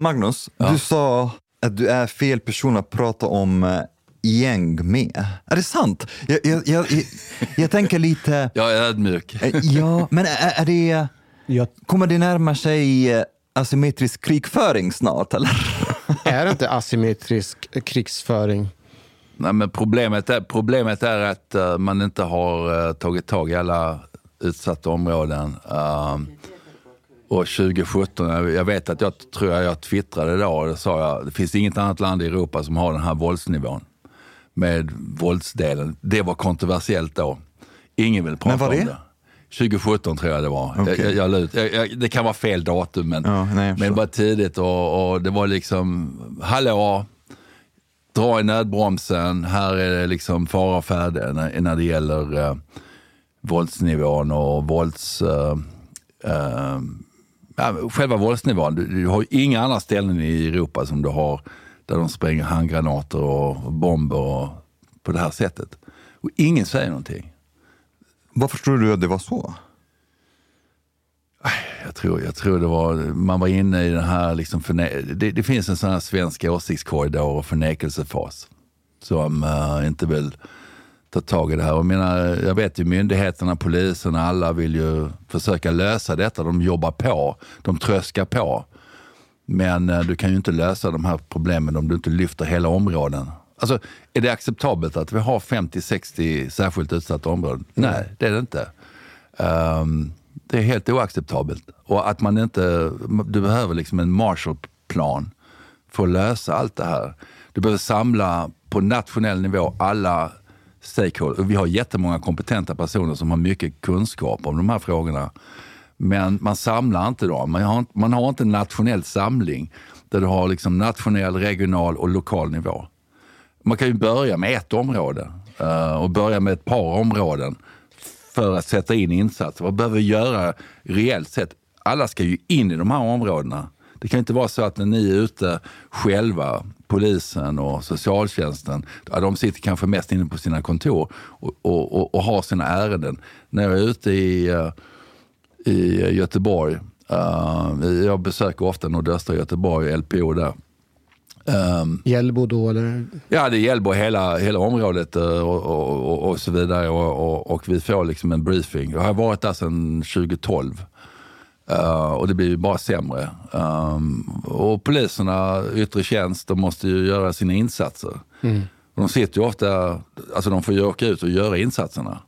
Magnus, du sa att du är fel person att prata om eh, gäng med. Är det sant? Jag, jag, jag, jag, jag tänker lite... Jag är ödmjuk. Eh, Ja, men är, är det... Jag, Kommer det närma sig eh, asymmetrisk krigföring snart, eller? är det inte asymmetrisk krigsföring? Nej, men problemet, är, problemet är att man inte har tagit tag i alla utsatta områden. Um, och 2017, jag, vet att jag tror jag, jag twittrade då och då sa jag, det finns inget annat land i Europa som har den här våldsnivån med våldsdelen. Det var kontroversiellt då. Ingen vill prata om det? det. 2017 tror jag det var. Okej. Jag, jag, jag, jag, det kan vara fel datum men, Ja, nej, men det var tidigt och, och det var liksom, hallå, dra i nödbromsen. Här är det liksom fara och färde när, när det gäller eh, våldsnivån och vålds... Eh, eh, själva våldsnivån. Du, du har ju inga andra ställen i Europa som du har där de spränger handgranater och bomber och, på det här sättet. Och ingen säger någonting. Varför tror du att det var så? Jag tror, jag tror det var, man var inne i den här, liksom det, det finns en sån här svensk åsiktskorridor och förnekelsefas som eh, inte vill ta tag i det här. Och jag, menar, jag vet ju myndigheterna, polisen, alla vill ju försöka lösa detta. De jobbar på, de tröskar på. Men eh, du kan ju inte lösa de här problemen om du inte lyfter hela områden. Alltså, är det acceptabelt att vi har 50-60 särskilt utsatta områden? Nej, det är det inte. Ehm, det är helt oacceptabelt. Och att man inte, du behöver liksom en Marshallplan för att lösa allt det här. Du behöver samla på nationell nivå alla stakeholders. Vi har jättemånga kompetenta personer som har mycket kunskap om de här frågorna. Men man samlar inte dem. Man har, inte- man har inte en nationell samling där du har liksom nationell, regional och lokal nivå. Man kan ju börja med ett område eh, och börja med ett par områden för att sätta in insatser. Vad behöver vi göra reellt sett? Alla ska ju in i de här områdena. Det kan inte vara så att när ni är ute själva, polisen och socialtjänsten, de sitter kanske mest inne på sina kontor och, och, och, och har sina ärenden. När jag är ute i, eh, i Göteborg, eh, jag besöker ofta nordöstra Göteborg, LPO där. Ehm, Hjällbo då eller? Ja, det gäller hela, hela området eh, och, och, och, och så vidare. Och, och vi får liksom en briefing. Jag har varit där sedan 2012. Eh, och det blir ju bara sämre. Um, och poliserna, yttre tjänst, de måste ju göra sina insatser. Och de sitter ju ofta, alltså de får ju åka ut och göra insatserna.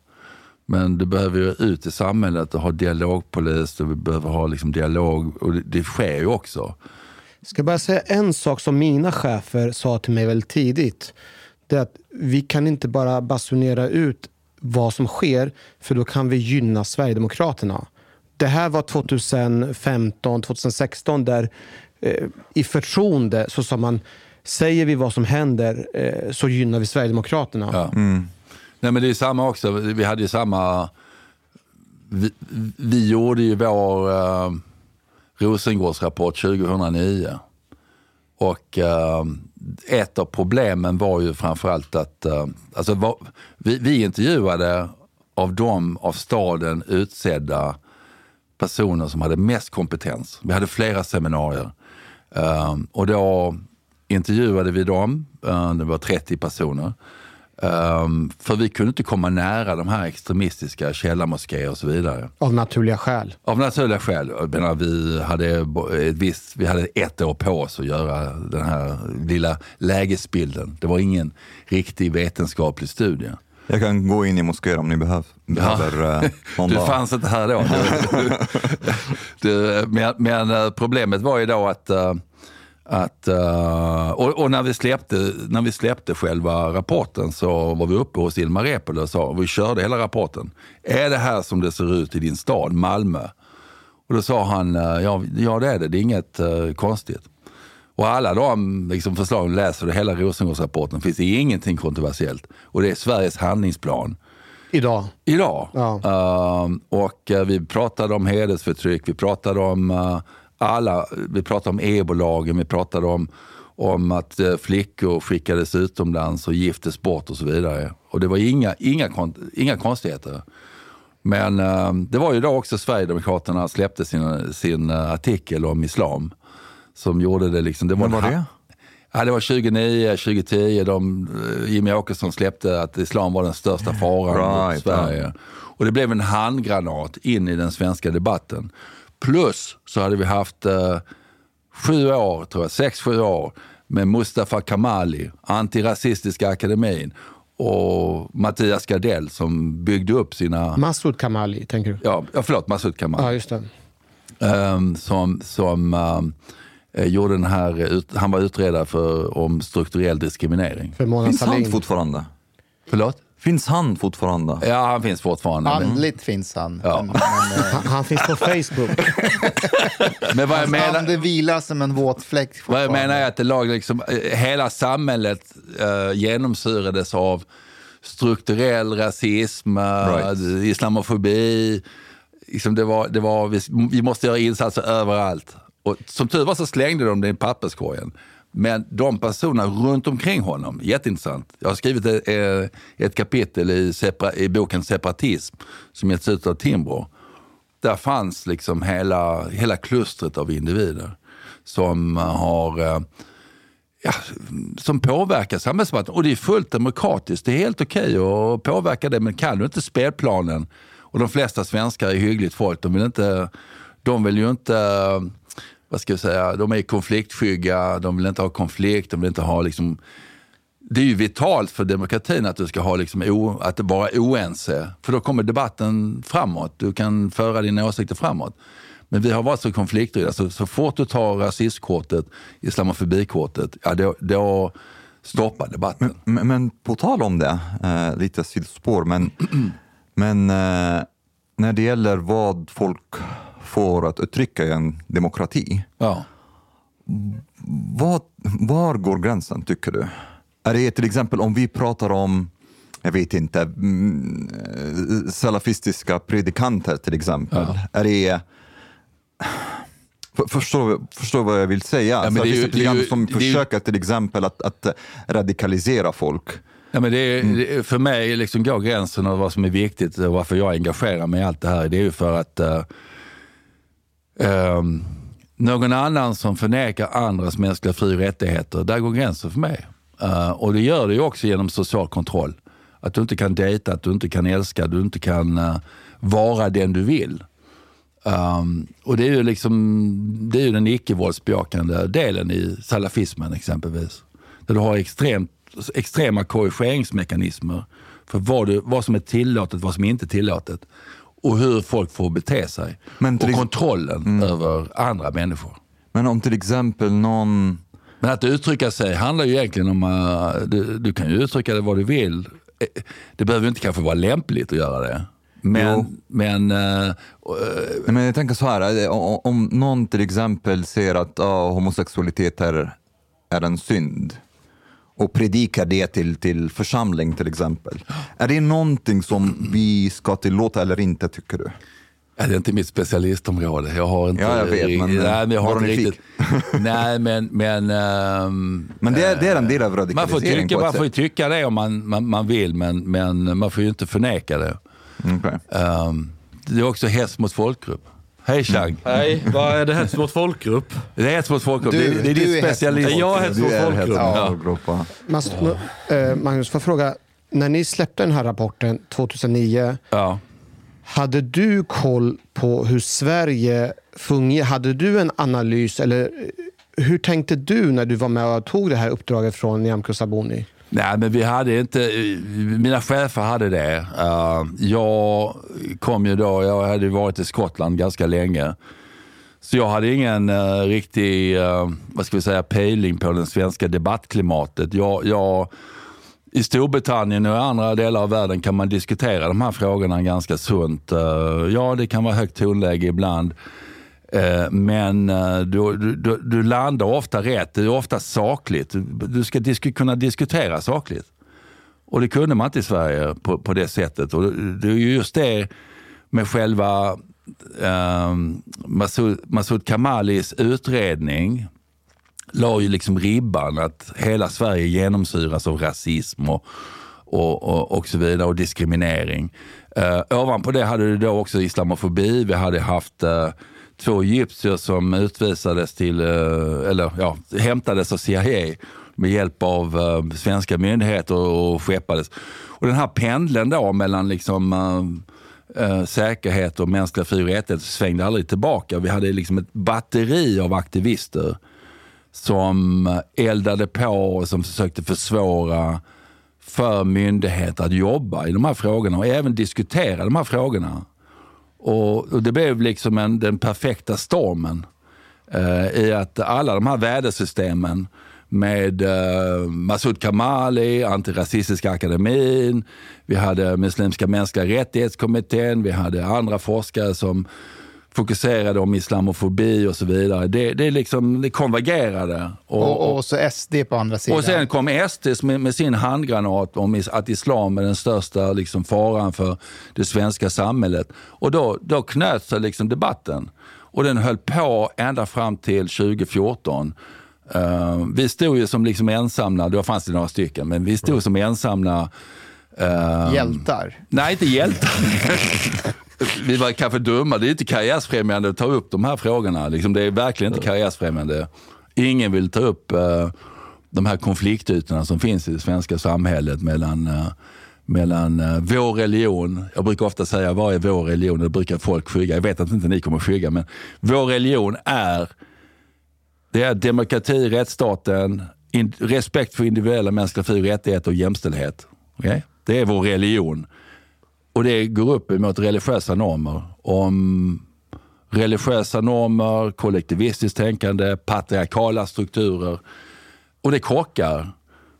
Men du behöver ju ut i samhället och ha dialogpolis och vi behöver ha liksom dialog och det, det sker ju också. Jag ska bara säga en sak som mina chefer sa till mig väldigt tidigt. Det är att vi kan inte bara basunera ut vad som sker, för då kan vi gynna Sverigedemokraterna. Det här var 2015, 2016 där eh, i förtroende så sa man säger vi vad som händer eh, så gynnar vi Sverigedemokraterna. Ja. Nej, men det är samma också. Vi hade ju samma... Vi, vi gjorde ju vår uh, Rosengårdsrapport 2009. Och uh, ett av problemen var ju framförallt att... Uh, alltså, var, vi, vi intervjuade av de av staden utsedda personer som hade mest kompetens. Vi hade flera seminarier. Uh, och då intervjuade vi dem, uh, det var 30 personer. Um, för vi kunde inte komma nära de här extremistiska källarmoskéer och så vidare. Av naturliga skäl. Av naturliga skäl. Jag menar, vi, hade ett visst, vi hade ett år på oss att göra den här lilla lägesbilden. Det var ingen riktig vetenskaplig studie. Jag kan gå in i moskéer om ni behöv, behöver ja. uh, Du fanns inte här då. du, men, men, eh, problemet var ju då att uh, att, och, och, när, vi släppte, när vi släppte själva rapporten så var vi uppe hos Ilmar Reepalu och sa, vi körde hela rapporten. Är det här som det ser ut i din stad, Malmö? Och då sa han, ja, ja det är det, det är inget konstigt. Och alla de liksom, förslagen, läser du hela Rosengårdsrapporten, finns det ingenting kontroversiellt. Och det är Sveriges handlingsplan. Idag? Idag. Ja. och vi pratade om hedersförtryck, vi pratade om alla, vi pratade om ebolagen, vi pratade om, om att eh, flickor skickades utomlands och giftes bort och så vidare. Och det var inga, inga, inga konstigheter. Men uh, det var ju då också Sverigedemokraterna släppte sin, sin uh, artikel om islam. Som gjorde det liksom... Det var, var det? Ja, det var 2009, 2010. De, Jimmy Åkesson släppte att islam var den största faran right, mot Sverige. Yeah. Och det blev en handgranat in i den svenska debatten. Plus så hade vi haft eh, sju år, tror jag, sex, sju år med Mustafa Kamali, Antirasistiska akademin och Mattias Gardell som byggde upp sina... Massoud Kamali, tänker du? Ja, förlåt, Massoud Kamali. Ja, just det. Um, som som um, gjorde den här, han var utredare för, om strukturell diskriminering. För Finns han fortfarande? Förlåt? Finns han fortfarande? Ja, han finns fortfarande. Andligt finns han. Ja. Men, men, han, han finns på Facebook. men vad jag menar... ande vilar som en våt fläck. Vad jag menar är att det lag liksom, eh, hela samhället uh, genomsyrades av strukturell rasism, right. islamofobi. Liksom det var, det var, vi, vi måste göra insatser överallt. Och som tur var så slängde de det i papperskorgen. Men de personerna runt omkring honom, jätteintressant. Jag har skrivit ett, ett kapitel i, separa, i boken Separatism som getts ut av Timbro. Där fanns liksom hela, hela klustret av individer som har eh, ja, som påverkar samhällsdebatten. Och det är fullt demokratiskt. Det är helt okej okay att påverka det, men kan du inte spelplanen och de flesta svenskar är hyggligt folk. De vill, inte, de vill ju inte vad ska jag säga, de är konfliktskygga, de vill inte ha konflikt, de vill inte ha liksom det är ju vitalt för demokratin att du ska ha liksom o, att vara oense. För då kommer debatten framåt. Du kan föra dina åsikter framåt. Men vi har varit så konflikträdda. Så, så fort du tar rasistkortet, islamofobikortet, ja, då, då stoppar debatten. Men, men, på tal om det, eh, lite sidospår, men, men eh, när det gäller vad folk får att uttrycka en demokrati. Ja. Var, var går gränsen, tycker du? Är det till exempel om vi pratar om jag vet inte, mm, salafistiska predikanter till exempel. Ja. Är det... Förstår, förstår vad jag vill säga? Ja, men det, är, det, är, som det, försöker till exempel att, att radikalisera folk. Ja, men det är, mm. För mig liksom går gränsen av vad som är viktigt och varför jag engagerar mig i allt det här. Det är ju för att uh, Um, någon annan som förnekar andras mänskliga fri och rättigheter, där går gränsen för mig. Uh, och det gör det ju också genom social kontroll. Att du inte kan dejta, att du inte kan älska, att du inte kan uh, vara den du vill. Um, och det är ju liksom, det är ju den icke-våldsbejakande delen i salafismen exempelvis. Där du har extremt, extrema korrigeringsmekanismer för vad, du, vad som är tillåtet vad som inte är tillåtet. Och hur folk får bete sig. Men och kontrollen över andra människor. Men om till exempel någon... Men att uttrycka sig handlar ju egentligen om, uh, du, du kan ju uttrycka det vad du vill. Eh, Det behöver inte kanske vara lämpligt att göra det. Men, Jo. men eh, Nej, Men jag tänker så här, om någon till exempel ser att ah, homosexualitet är, är en synd och predikar det till, till församling till exempel. Är det någonting som vi ska tillåta eller inte tycker du? Ja, det är inte mitt specialistområde. Jag har inte... Ja, jag vet, men, nej, men jag har inte riktigt... nej, men... men ehm, Men det är, det är en del av man får, radikalisering tycka, man får tycka det om man, man, man vill, men, men man får ju inte förneka det. Okej. Ehm, det är också hets mot folkgrupp. Hej Chang. Nej, vad är det hets mot folkgrupp? Det är hets mot folkgrupp. Du- det, är- det är din är hets mot specialist. folkgrupp. Jag är hets mot är folkgrupp. Ja. ja. Mas, eh, Magnus, får jag fråga, när ni släppte den här rapporten 2009, Ja. hade du koll på hur Sverige fungerar? Hade du en analys eller eh, hur tänkte du när du var med och tog det här uppdraget från Nyamko Sabuni? Nej, men vi hade inte, mina chefer hade det. Eh, jag kom ju då, jag hade varit i Skottland ganska länge. Så jag hade ingen uh, riktig, eh, vad ska vi säga, pejling på det svenska debattklimatet. Jag, jag, I Storbritannien och i andra delar av världen kan man diskutera de här frågorna ganska sunt. Ja, det kan vara högt tonläge ibland. Eh, men eh, du, du, du, landar ofta rätt, det är ofta sakligt. Du- ska disk kunna diskutera sakligt. Och det kunde man inte i Sverige på, på det sättet. Och det är just det med själva eh, Masoud, Masoud Kamalis utredning la ju liksom ribban att hela Sverige genomsyras av rasism och, och, och, och så vidare och diskriminering. Eh, ovanpå det hade du då också islamofobi. Vi hade haft eh, två egyptier som utvisades till, eh, eller ja, hämtades av CIA med hjälp av eh, svenska myndigheter och skeppades. Och den här pendeln då mellan liksom eh, eh, säkerhet och mänskliga fri och rättigheter svängde aldrig tillbaka. Vi hade liksom ett batteri av aktivister som eldade på och som försökte försvåra för myndigheter att jobba i de här frågorna och även diskutera de här frågorna. Och, och det blev liksom en, den perfekta stormen eh, i att alla de här vädersystemen med eh, Masoud Kamali, Antirasistiska akademin, vi hade Muslimska mänskliga rättighetskommittén, vi hade andra forskare som fokuserade om islamofobi och så vidare. Det, det, liksom, det konvergerade. Och, och så SD på andra sidan. Och sen kom SD med, med sin handgranat om is- att islam är den största liksom, faran för det svenska samhället. Och då, då knöt sig liksom debatten. Och den höll på ända fram till 2014. Eh, vi stod ju som liksom ensamma, då fanns det några stycken, men vi stod som ensamma eh, Hjältar. Nej, inte hjältar. Vi var kanske dumma. Det är inte karriärsfrämjande att ta upp de här frågorna. Liksom, det är verkligen inte karriärsfrämjande. Ingen vill ta upp uh, de här konfliktytorna som finns i det svenska samhället mellan, uh, mellan eh, vår religion. Jag brukar ofta säga, vad är vår religion? Det brukar folk skygga. Jag vet att inte ni kommer skygga, men vår religion är det är demokrati, rättsstaten, in, respekt för individuella mänskliga fri och rättigheter och jämställdhet. Okay? Det är vår religion. Och det går upp emot religiösa normer. Om religiösa normer, kollektivistiskt tänkande, patriarkala strukturer. Och det krockar.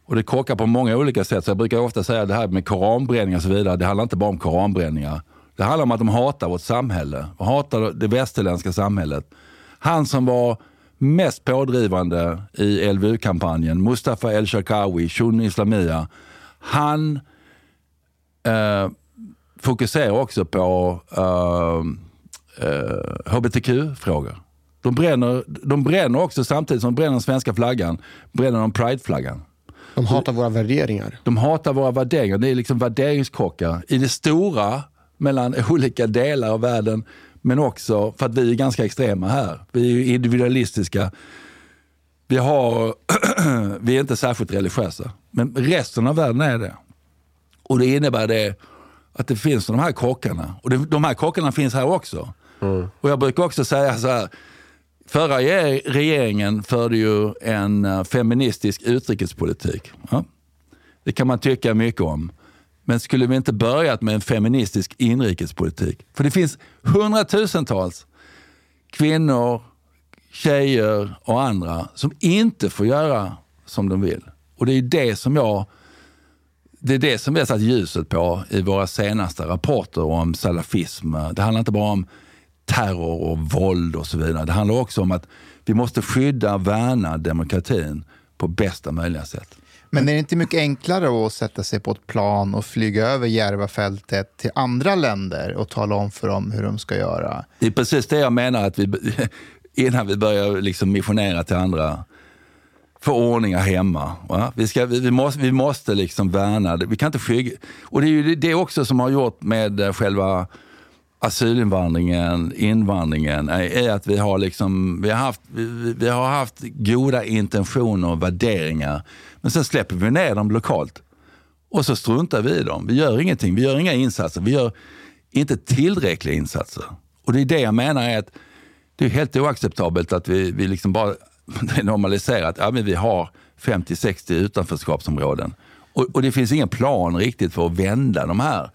Och det krockar på många olika sätt. Så jag brukar ofta säga det här med koranbränningar och så vidare. Det handlar inte bara om koranbränningar. Det handlar om att de hatar vårt samhälle. De hatar det västerländska samhället. Han som var mest pådrivande i LVU-kampanjen, Mustafa El-Sharkawi, Shun Islamia. Han eh, fokuserar också på eh, eh, hbtq-frågor. De bränner, de bränner också samtidigt som de bränner den svenska flaggan, bränner de prideflaggan. De hatar våra värderingar. De hatar våra värderingar. Det är liksom värderingskrockar i det stora mellan olika delar av världen. Men också för att vi är ganska extrema här. Vi är ju individualistiska. Vi, har, vi är inte särskilt religiösa. Men resten av världen är det. Och det innebär det att det finns de här kockarna Och det, de här kockarna finns här också. Och jag brukar också säga så här. Förra regeringen förde ju en eh, feministisk utrikespolitik. Ja. Det kan man tycka mycket om. Men skulle vi inte börjat med en feministisk inrikespolitik? För det finns hundratusentals kvinnor, tjejer och andra som inte får göra som de vill. Och det är det som jag det är det som vi har satt ljuset på i våra senaste rapporter om salafism. Det handlar inte bara om terror och våld och så vidare. Det handlar också om att vi måste skydda och värna demokratin på bästa möjliga sätt. Men är det inte mycket enklare att sätta sig på ett plan och flyga över Järvafältet till andra länder och tala om för dem hur de ska göra? Det är precis det jag menar, att vi, innan vi börjar liksom missionera till andra förordningar hemma. Va? Vi, ska, vi, vi, måste, vi måste liksom värna det. Vi kan inte skygga. Och det är ju det också som har gjort med eh, själva asylinvandringen, invandringen, är att vi har, liksom, vi har, haft, vi, vi har haft goda intentioner och värderingar. Men sen släpper vi ner dem lokalt. Och så struntar vi i dem. Vi gör ingenting. Vi gör inga insatser. Vi gör inte tillräckliga insatser. Och det är det jag menar är att det är helt oacceptabelt att vi, vi liksom bara det är normaliserat. Ja, men vi har 50-60 utanförskapsområden. Och, och, det finns ingen plan riktigt för att vända de här,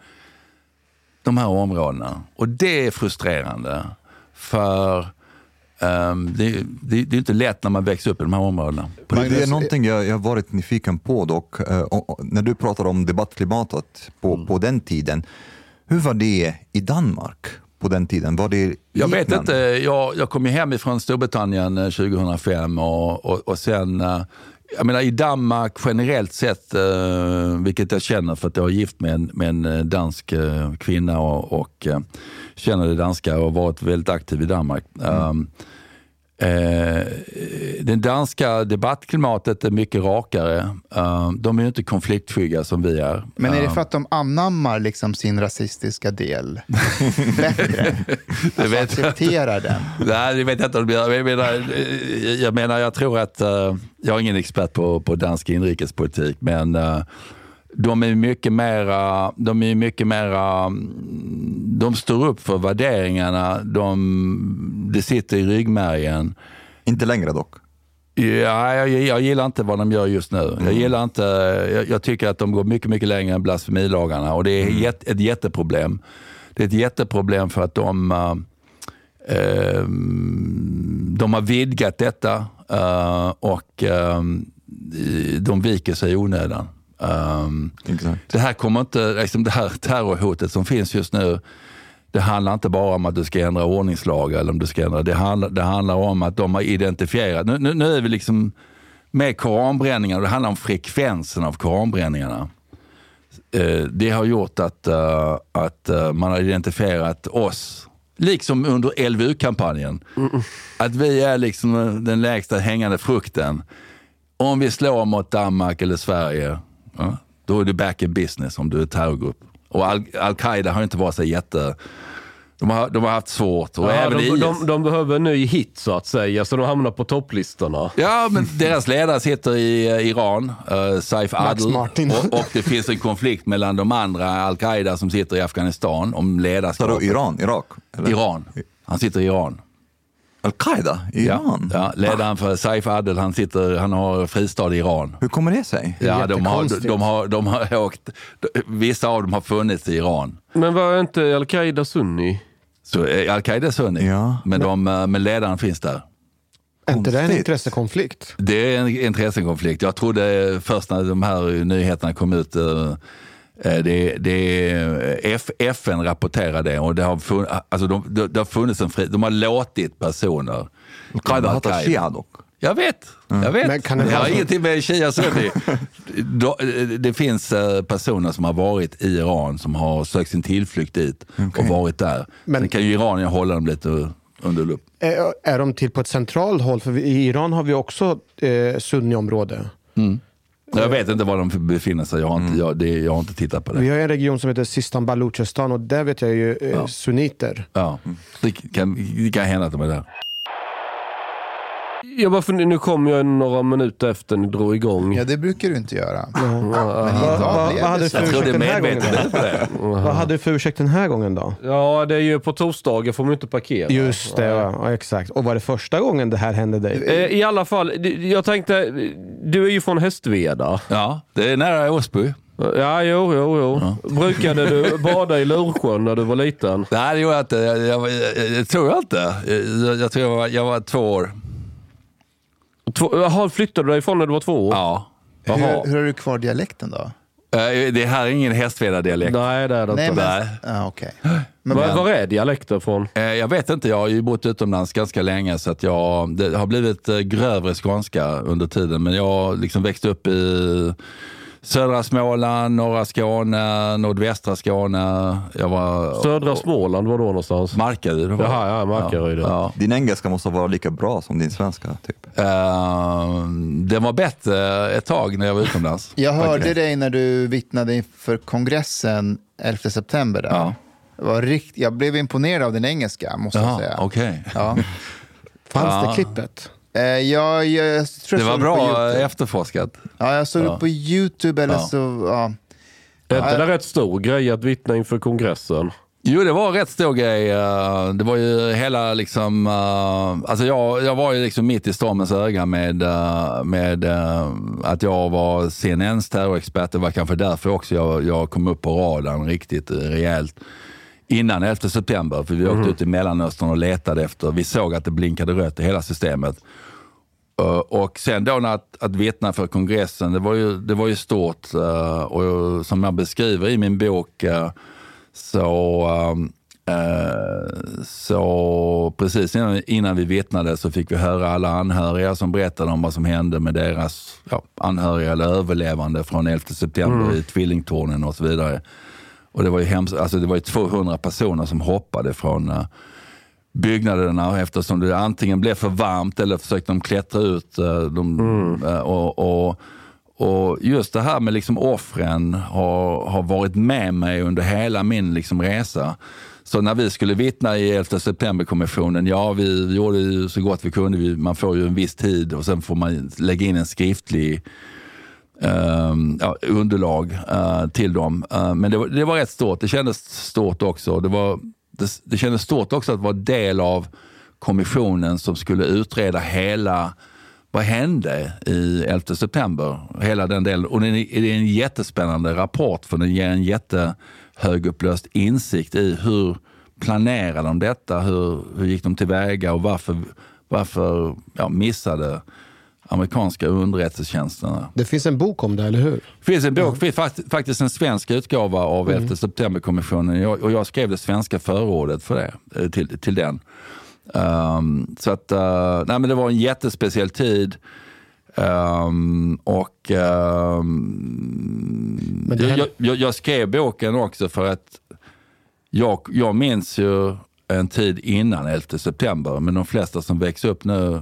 de här områdena. Och det är frustrerande. För um, det, det, det, är inte lätt när man växer upp i de här områdena. Det är någonting jag, jag varit nyfiken på dock. Uh, när du pratar om debattklimatet på, mm. på den tiden. Hur var det i Danmark? På den tiden? Var det jag vet inte. Jag, jag kom ju hem ifrån Storbritannien 2005 eh, och, och, och sen eh, jag menar i Danmark generellt sett, eh, vilket jag känner för att jag är gift med en, med en dansk kvinna och, och känner det danska och varit väldigt aktiv i Danmark. Mm. Um, Eh, det danska debattklimatet är mycket rakare. Uh, de är ju inte konfliktskygga som vi är. Men är det för att de anammar liksom sin rasistiska del bättre? det alltså vet accepterar den? Nej, det vet jag inte. Jag menar, jag, menar, jag tror att, uh, jag är ingen expert på, på dansk inrikespolitik, men uh, de är mycket mera, de är mycket mera, de står upp för värderingarna, de, det sitter i ryggmärgen. Inte längre dock? Ja, jag, jag gillar inte vad de gör just nu. Mm. Jag, gillar inte, jag, jag, tycker att de går mycket, mycket längre än blasfemilagarna och det är mm. ett, ett jätteproblem. Det är ett jätteproblem för att de, uh, uh, de har vidgat detta uh, och de viker sig i onödan. Um, det här kommer inte, liksom det här terrorhotet som finns just nu, det handlar inte bara om att du ska ändra ordningslagar. Eller om du ska ändra, det, handlar, det handlar om att de har identifierat, nu, nu, nu är vi liksom med koranbränningar, det handlar om frekvensen av koranbränningarna. Uh, det har gjort att, uh, att uh, man har identifierat oss, liksom under LVU-kampanjen, mm. att vi är liksom den lägsta hängande frukten. Om vi slår mot Danmark eller Sverige, Ja, då är du back in business om du är terrorgrupp. Och Al-Qaida har inte varit så jätte... De har, de har haft svårt. Och ja, även de, de, de, behöver en ny hit så att säga, så de hamnar på topplistorna. Ja, men deras ledare sitter i uh, Iran, uh, Saif Adel. Och, och, det finns en konflikt mellan de andra Al-Qaida som sitter i Afghanistan om ledarskap. Så Iran? Irak? Eller? Iran. Han sitter i Iran. Al-Qaida i Iran? Ja, ledaren för Saif Adel, han, sitter, han har fristad i Iran. Hur kommer det sig? Ja, de har, de, har, de har åkt, vissa av dem har funnits i Iran. Men var inte Al-Qaida sunni? Så eh, Al-Qaida är sunni, ja. men, de, eh, men ledaren finns där. Är inte det en intressekonflikt? Det är en intressekonflikt. Jag trodde först när de här nyheterna kom ut Eh, det, det, F, FN rapporterar det och det har, funnits, alltså de, det har funnits en fri, de har låtit personer. Qaida hatar shia dock. Jag vet, jag vet. Men kan det, det har ingenting med shia sunni. Det finns eh, personer som har varit i Iran som har sökt sin tillflykt dit okay. och varit där. Men Sen kan ju iranier hålla dem lite under lupp. Är, är de till på ett centralt håll? För i Iran har vi också eh, sunniområde. Mm. Jag vet inte var de befinner sig. Jag har inte, mm. jag, det, jag har inte tittat på det. Vi har en region som heter Sistan Baluchistan och där vet jag ju eh, ja. sunniter. Ja, det kan, det kan hända att de är där. Jag bara funderar, nu kom jag några minuter efter ni drog igång. Ja, det brukar du inte göra. vad hade du för ursäkt den här gången? Vad hade du för ursäkt den här gången då? Ja, det är ju på torsdagar får man inte parkera. Just det, ja. ja. exakt. Och var det första gången det här hände dig? Eh, I alla fall, jag tänkte, du är ju från Hästveda. Ja, det är nära Åsby. Ja, jo, jo, jo. Brukade du bada i Lursjön när du var liten? Nej, det gjorde jag inte. Jag, jag, jag, jag tror jag inte. Jag, jag tror jag var, jag var två år. Två, jaha, flyttade du därifrån när du var två år? Ja. Jaha. Hur, hur har du kvar dialekten då? Eh, Det här är ingen Hästveda-dialekt. Nej, det är det Nej, inte. Nej. ja, okej. Men, Var, var är dialekten från? Eh, Jag vet inte, jag har ju bott utomlands ganska länge så att jag, det har blivit eh, grövre skånska under tiden. Men jag har liksom växt upp i södra Småland, norra Skåne, nordvästra Skåne. Jag var... Södra Småland, var då någonstans? Markaryd. var. Jaha, ja, Markaryd, ja. Ja. Din engelska måste vara lika bra som din svenska. Typ. Eh, den var bättre ett tag när jag var utomlands. jag hörde Okej. dig när du vittnade inför kongressen 11 september. Där. Ja. Det var rikt, jag blev imponerad av din engelska, måste jag Jaha, säga. okej. Ja. Fanns det klippet? Eh, jag, jag, tror Det jag var bra efterforskat. Ja, jag såg Ja. det på YouTube eller Ja. så... Ja. Är inte det rätt stor grej att vittna inför kongressen? Jo, det var en rätt stor grej. Eh, Det var ju hela liksom... eh, Alltså jag, jag var ju liksom mitt i stormens öga med, med att jag var CNNs terrorexpert. Det var kanske därför också jag, jag kom upp på radarn riktigt rejält. Innan 11 september, för vi åkte ut i Mellanöstern och letade efter, vi såg att det blinkade rött i hela systemet. Uh, Och sen då när att, att vittna för kongressen, det var ju, det var ju stort. uh, Och som jag beskriver i min bok uh, så, så precis innan, innan vi vittnade så fick vi höra alla anhöriga som berättade om vad som hände med deras ja, anhöriga eller överlevande från 11 september i tvillingtornen och så vidare. Och det var ju hemskt, alltså det var ju 200 personer som hoppade från byggnaderna eftersom det antingen blev för varmt eller försökte de klättra ut. eh, De, eh, och, och, och just det här med liksom offren har, har varit med mig under hela min liksom resa. Så när vi skulle vittna i 11 september-kommissionen, ja vi gjorde ju så gott vi kunde. Man får ju en viss tid och sen får man lägga in en skriftlig ehm, ja, underlag eh, till dem. Eh, men det var, det var rätt stort. Det kändes stort också. Det, var, det, det kändes stort också att vara del av kommissionen som skulle utreda hela vad hände i 11 september? Hela den delen. Och det är en jättespännande rapport för den ger en jättehögupplöst insikt i hur planerade de detta? Hur, hur gick de tillväga och varför, varför ja, missade amerikanska underrättelsetjänsterna Det finns en bok om det, eller hur? det finns en bok, fakt- faktiskt en svensk utgåva av 11 septemberkommissionen Jag- och jag skrev det svenska förordet för det, eh, till, till den. Ehm, så att, eh, nej men det var en jättespeciell tid. Ehm, och det här- jag, jag, jag skrev boken också för att jag, jag minns ju en tid innan 11 september, men de flesta som växer upp nu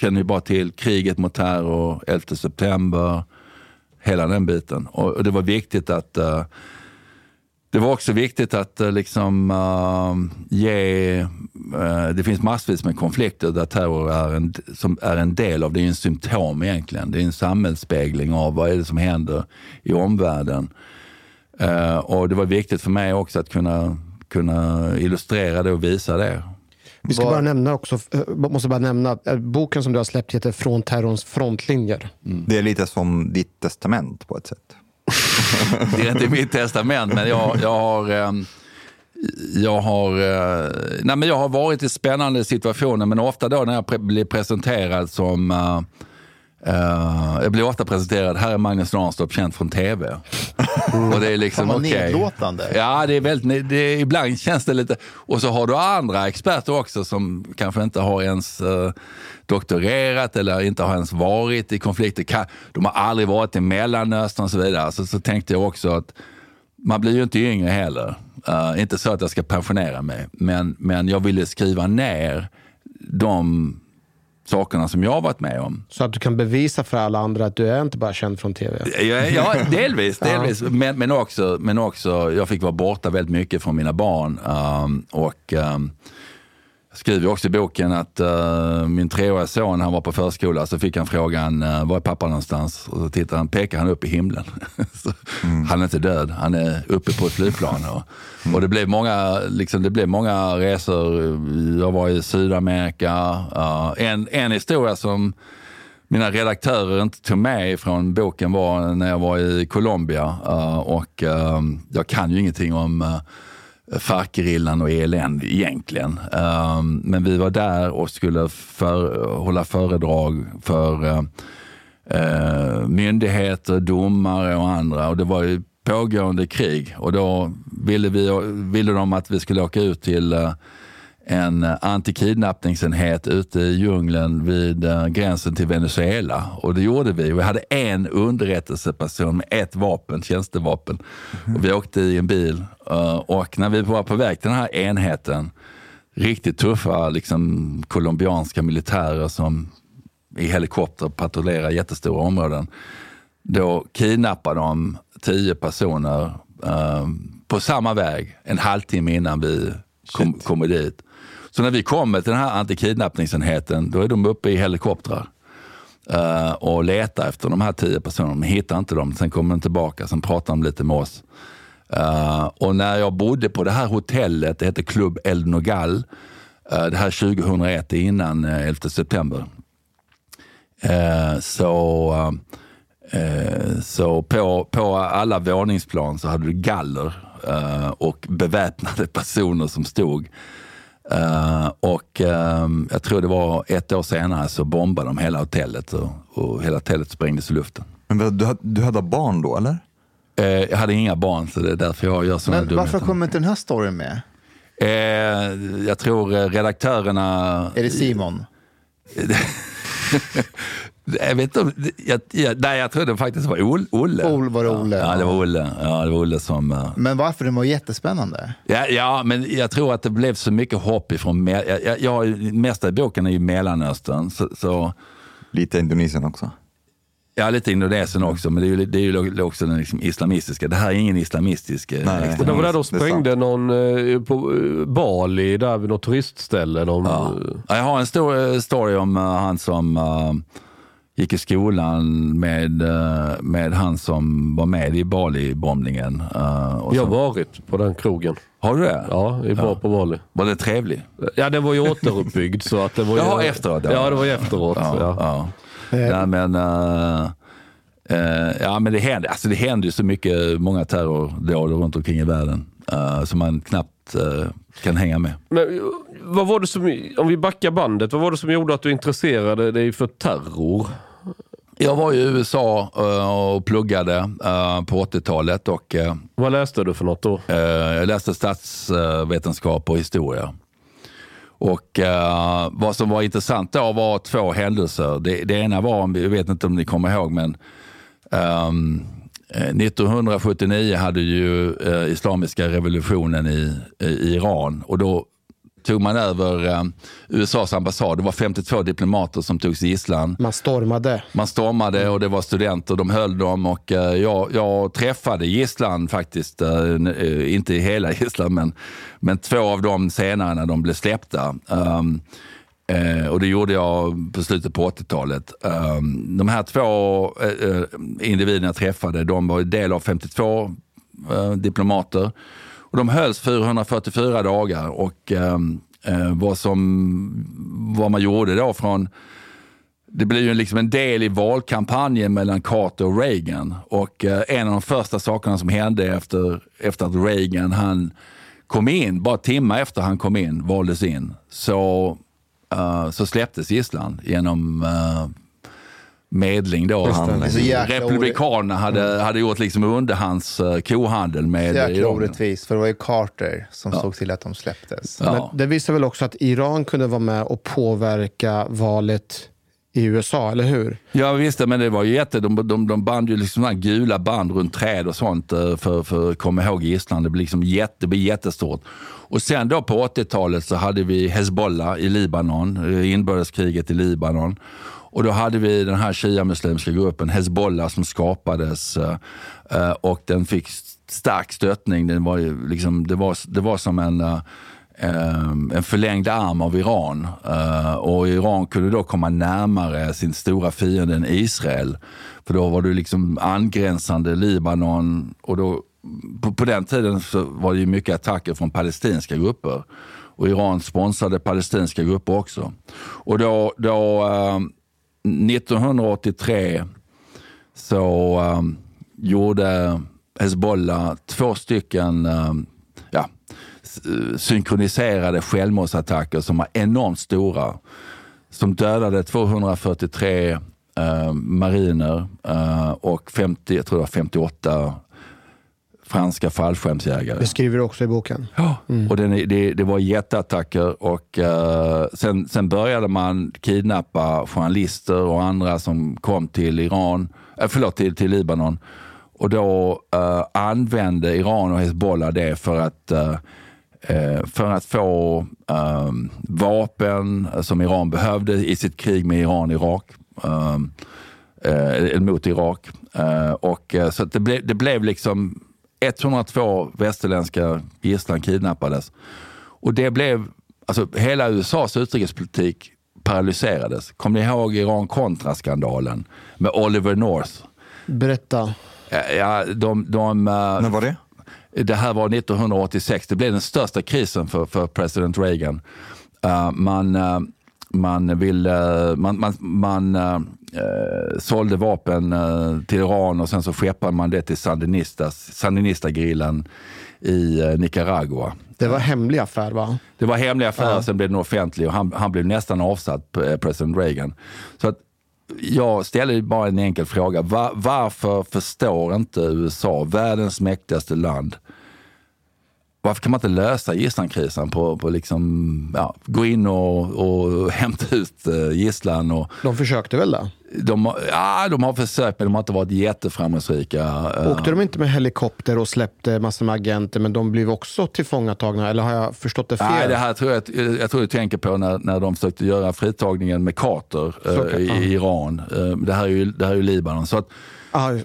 Känner ju bara till kriget mot terror, 11 september, hela den biten. Och, och det var viktigt att uh, det var också viktigt att eh, liksom uh, ge, det finns massvis med konflikter där terror är en, som är en del av, det är en symptom egentligen. Det är en samhällsspegling av vad är det som händer i omvärlden. Och det var viktigt för mig också att kunna, kunna illustrera det och visa det. Vi ska Var- bara nämna också, eh, måste bara nämna att eh, boken som du har släppt heter Från terrorns frontlinjer. Det är lite som ditt testament på ett sätt. Det är inte mitt testament, men jag, jag har... ehm, jag har, eh, nej men jag har varit i spännande situationer, men ofta då när jag pre- blir presenterad som eh, jag blir ofta presenterad, här är Magnus Ranstorp, känd från tv. Och det är liksom okej. nedlåtande. Ja, det är väldigt, det är, ibland känns det lite... Och så har du andra experter också som kanske inte har ens eh, doktorerat eller inte har ens varit i konflikter. De har aldrig varit i Mellanöstern och så vidare. Så, så tänkte jag också att man blir ju inte yngre heller. Eh, inte så att jag ska pensionera mig, men, men jag ville skriva ner de sakerna som jag har varit med om. Så att du kan bevisa för alla andra att du är inte bara känd från tv. Ja, delvis. delvis. Men, men, också, men också, jag fick vara borta väldigt mycket från mina barn. Um, och um, skriver också i boken att uh, min treåriga son, han var på förskola, så fick han frågan, uh, var är pappa någonstans? Och så tittar han, pekar han upp i himlen. så, Han är inte död, han är uppe på ett flygplan. Och, och det, blev många, liksom, det blev många resor. Jag var i Sydamerika. Uh, en, en historia som mina redaktörer inte tog med från boken var när jag var i Colombia. och jag kan ju ingenting om Farc-gerillan och ELN egentligen. Um, men vi var där och skulle för, hålla föredrag för uh, uh, myndigheter, domare och andra. Och det var ju pågående krig och då ville, vi, ville de att vi skulle åka ut till uh, en antikidnappningsenhet ute i djungeln vid eh, gränsen till Venezuela. Och det gjorde vi. Vi hade en underrättelseperson med ett vapen, tjänstevapen. Och vi åkte i en bil eh, och när vi var på väg till den här enheten, riktigt tuffa liksom, colombianska militärer som i helikopter patrullerar jättestora områden. Då kidnappade de tio personer eh, på samma väg en halvtimme innan vi kom, kommer dit. Så när vi kommer till den här antikidnappningsenheten, då är de uppe i helikoptrar uh, och letar efter de här tio personerna. De hittar inte dem. Sen kommer de tillbaka, sen pratar de lite med oss. Uh, och när jag bodde på det här hotellet, det heter Club El Nogal, uh, det här 2001, innan 11 september. Så så på, på alla våningsplan så hade du galler och beväpnade personer som stod. Eh, och eh, jag tror det var ett år senare så bombade de hela hotellet och, och hela hotellet sprängdes i luften. Men du, hade- du hade barn då eller? Eh, jag hade inga barn så det är därför jag gör sådana Men varför dumheter. kommer inte den här storyn med? Eh, jag tror redaktörerna... Är det Simon? Jag vet inte om, jag, jag, nej, jag tror det faktiskt var Ol- Olle. Ol- var det Olle? Ja, det var Olle. Ja, det var Olle som... eh, Men varför? Det var jättespännande. Ja, ja, men jag tror att det blev så mycket hopp ifrån... Jag, jag, jag, mesta i boken är ju Mellanöstern. Så, så, Lite Indonesien också. ja, lite Indonesien också, men det är ju, det är ju också den liksom islamistiska. Det här är ingen islamistisk eh, Nej. extremism. Och det var där de sprängde någon eh, på eh, Bali, där vid något turistställe. De, Ja. Ja, Jag har en stor story om eh, han som eh, gick i skolan med, eh, med han som var med i Bali-bombningen. eh, Jag som- har varit på den krogen. Har du det? Ja, i var på Bali. Var det trevlig? Ja, den var ju återuppbyggd så att det var ju... Jaha, efteråt, ja. Ja, det var ju efteråt. Ja, Ja. ja. Nej, men, eh, eh, ja, men det händer, alltså det händer ju så mycket, många terrordåd runt omkring i världen uh, som man knappt eh, kan hänga med. Men eh, vad var det som, om vi backar bandet, vad var det som gjorde att du intresserade dig för terror? Jag var i USA eh, och pluggade eh, på 80-talet och eh, Vad läste du för något då? Jag läste statsvetenskap och historia. Och vad som var intressant då var två händelser. Det, det ena var, jag vet inte om ni kommer ihåg, men ehm, eh, 1979 hade ju islamiska revolutionen i, i Iran och då tog man över eh, USAs ambassad. Det var 52 diplomater som togs gisslan. Man stormade. Man stormade och det var studenter, de höll dem och eh, jag, jag träffade gisslan faktiskt, eh, eh, inte hela gisslan men, men två av dem senare när de blev släppta. Um, och det gjorde jag på slutet på 80-talet. Um, de här två eh, individerna jag träffade, de var del av 52 eh, diplomater. Och de hölls 444 dagar och ehm, eh, vad, som, vad man gjorde då från det blev ju liksom en del i valkampanjen mellan Carter och Reagan. Och eh, en av de första sakerna som hände efter, efter att Reagan han kom in, bara timmar efter han kom in, valdes in, så, eh, så släpptes gisslan genom eh, medling då. Han, Republikanerna hade, hade gjort liksom underhands uh, kohandel med Så jäkla Iran. orättvist, för det var ju Carter som såg till att de släpptes. Ja. Men det visar väl också att Iran kunde vara med och påverka valet i USA, eller hur? Ja visst, men det var ju jätte, de, de, de band ju liksom gula band runt träd och sånt eh, för, för att komma ihåg gisslan. Det blev liksom jätte, det blev jättestort. Och sen då på 80-talet så hade vi Hezbollah i Libanon, eh, inbördeskriget i Libanon. Och då hade vi den här shia-muslimska gruppen Hezbollah som skapades eh, eh, och den fick stark stöttning. Den var ju liksom, det, var, det var som en eh, en förlängd arm av Iran. Och Iran kunde då komma närmare sin stora fiende Israel. För då var det liksom angränsande Libanon och då, på, på den tiden så var det ju mycket attacker från palestinska grupper. Och Iran sponsrade palestinska grupper också. Och då, då 1983 så um, gjorde Hezbollah två stycken um, ja, synkroniserade självmordsattacker som var enormt stora. Som dödade 243 ehm, eh, mariner uh, och 50, jag tror det var 58 franska fallskärmsjägare. Det skriver du också i boken. Ja, och den, är- det, det var jätteattacker och eh, sen, sen började man kidnappa journalister och andra som kom till Iran, äh, förlåt, till, till Libanon. Och då eh, använde Iran och Hezbollah det för att eh, för att få eh, vapen som Iran behövde i sitt krig med Iran-Irak. Eh, eh, mot Irak. Eh, och, eh, så det, blev, det blev liksom 102 västerländska gisslan kidnappades. Och det blev, alltså hela USAs utrikespolitik paralyserades. Kommer ni ihåg Iran-Contra-skandalen med Oliver North? Berätta. Ja, de, de, eh, När var det? det här var 1986. Det blev den största krisen för, för president Reagan. Eh, man, eh, man, ville, man, man, man eh, sålde vapen eh, till Iran och sen så skeppade man det till Sandinistas, i eh, Nicaragua. Det var hemlig affär, va? Det var hemliga affärer, sen blev den offentlig och han, han blev nästan avsatt, eh, president Reagan. Så att jag ställer bara en enkel fråga. Va, varför förstår inte USA, världens mäktigaste land, varför kan man inte lösa gisslankrisen på, på liksom, ja, gå in och, och hämta ut eh, gisslan? Och, De försökte väl det? de, har- ja, de har försökt men de har inte varit jätteframgångsrika. Eh, Åkte de inte med helikopter och släppte massor med agenter, men de blev också tillfångatagna? Eller har jag förstått det fel? Nej, det här tror jag, jag tror du tänker på när, när de försökte göra fritagningen med Carter eh, i Iran. Eh, det, här är ju, det här är ju Libanon. Så att, Ah, uh,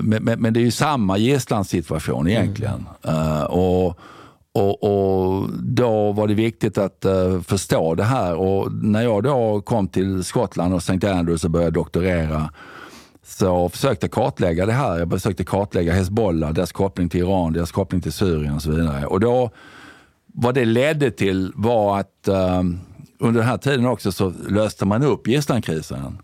men, men, men det är ju samma gisslansituation egentligen. Eh, och, och, och då var det viktigt att uh, förstå det här. Och när jag då kom till Skottland och St. Andrews och började doktorera så försökte jag kartlägga det här. Jag försökte kartlägga Hezbollah, deras koppling till Iran, deras koppling till Syrien och så vidare. Och då, vad det ledde till var att under den här tiden också så löste man upp gisslankrisen.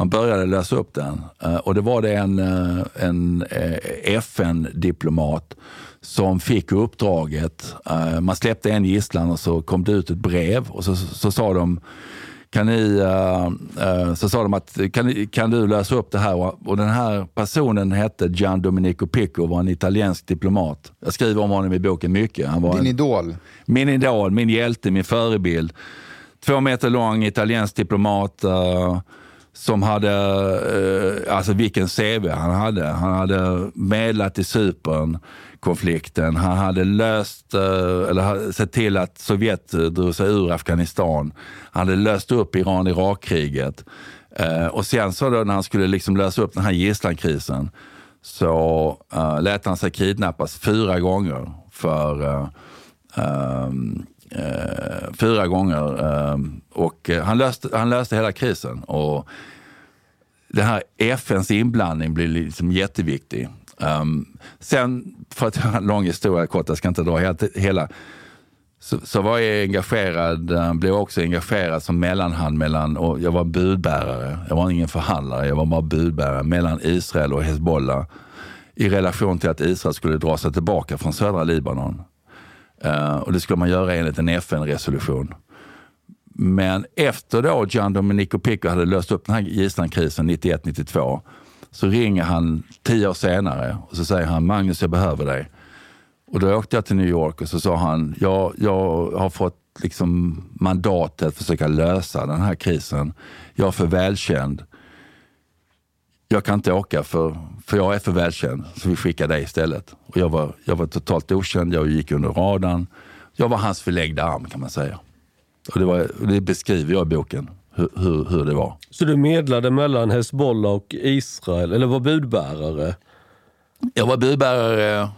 Man började lösa upp den. Eh, och det var det en, eh, en eh, FN-diplomat som fick uppdraget. Man släppte en gisslan och så kom det ut ett brev och så, så sa de kan ni, så sa de att kan, ni- kan du lösa upp det här? Och, den här personen hette Gian Domenico Picco och var en italiensk diplomat. Jag skriver om honom i boken mycket. Han var Din en, idol. min idol, min hjälte, min förebild. Två meter lång italiensk diplomat eh, som hade, eh, alltså vilken CV han hade. Han hade medlat i Cypern-konflikten. Han hade löst, eh, eller sett till att Sovjet drog sig ur Afghanistan. Han hade löst upp Iran-Irak-kriget. Eh, och sen så då när han skulle liksom lösa upp den här gisslankrisen så uh, lät han sig kidnappas fyra gånger för uh, um, Uh, fyra gånger. Uh, och han, löste, han löste hela krisen. Och det här FNs inblandning blir liksom jätteviktig. Um, sen, för att göra en lång historia kort, jag ska inte dra hela, hela så, så var jag engagerad, eh, blev också engagerad som mellanhand mellan, och jag var budbärare, jag var ingen förhandlare, jag var bara budbärare mellan Israel och Hezbollah i relation till att Israel skulle dra sig tillbaka från södra Libanon. Uh, och det skulle man göra enligt en FN-resolution. Men efter då Gian Domenico Picco hade löst upp den här gisslankrisen 91-92 så ringer han tio år senare och så säger han Magnus, jag behöver dig. Och då åkte jag till New York och så sa han, jag, jag har fått liksom mandatet att försöka lösa den här krisen. Jag är för välkänd. Jag kan inte åka för, för jag är för välkänd, så vi skickar dig istället. Och jag, var, jag var totalt okänd, jag gick under radarn. Jag var hans förlängda arm kan man säga. Och det, var, det beskriver jag i boken, hur, hur, hur det var. Så du medlade mellan Hezbollah och Israel, eller var budbärare? Jag var budbärare,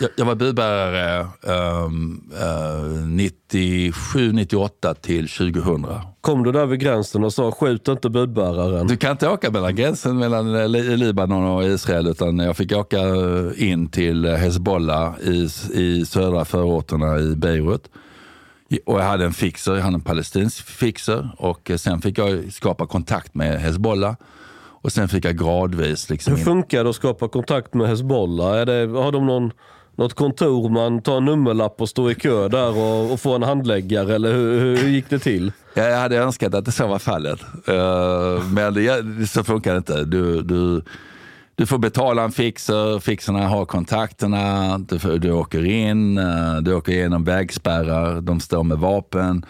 jag, jag var budbärare um, uh, 97, 98 till 2000. Kom du där vid gränsen och sa skjut inte budbäraren? Du kan inte åka mellan gränsen mellan Li- Libanon och Israel utan jag fick åka in till Hezbollah i, i södra förorterna i Beirut. Och jag hade en fixer, jag hade en palestinsk fixer och eh, sen fick jag skapa kontakt med Hezbollah. Och sen fick jag gradvis liksom Hur funkar det att skapa kontakt med Hezbollah? Är det, har de någon, något kontor man tar en nummerlapp och står i kö där och, och får en handläggare? Eller hur, hur gick det till? Jag hade önskat att det så var fallet. Eh, Men det, så funkar det inte. Du, du, du får betala en fixer, fixerna har kontakterna, du, får- du åker in, eh, du åker igenom vägspärrar, de står med vapen.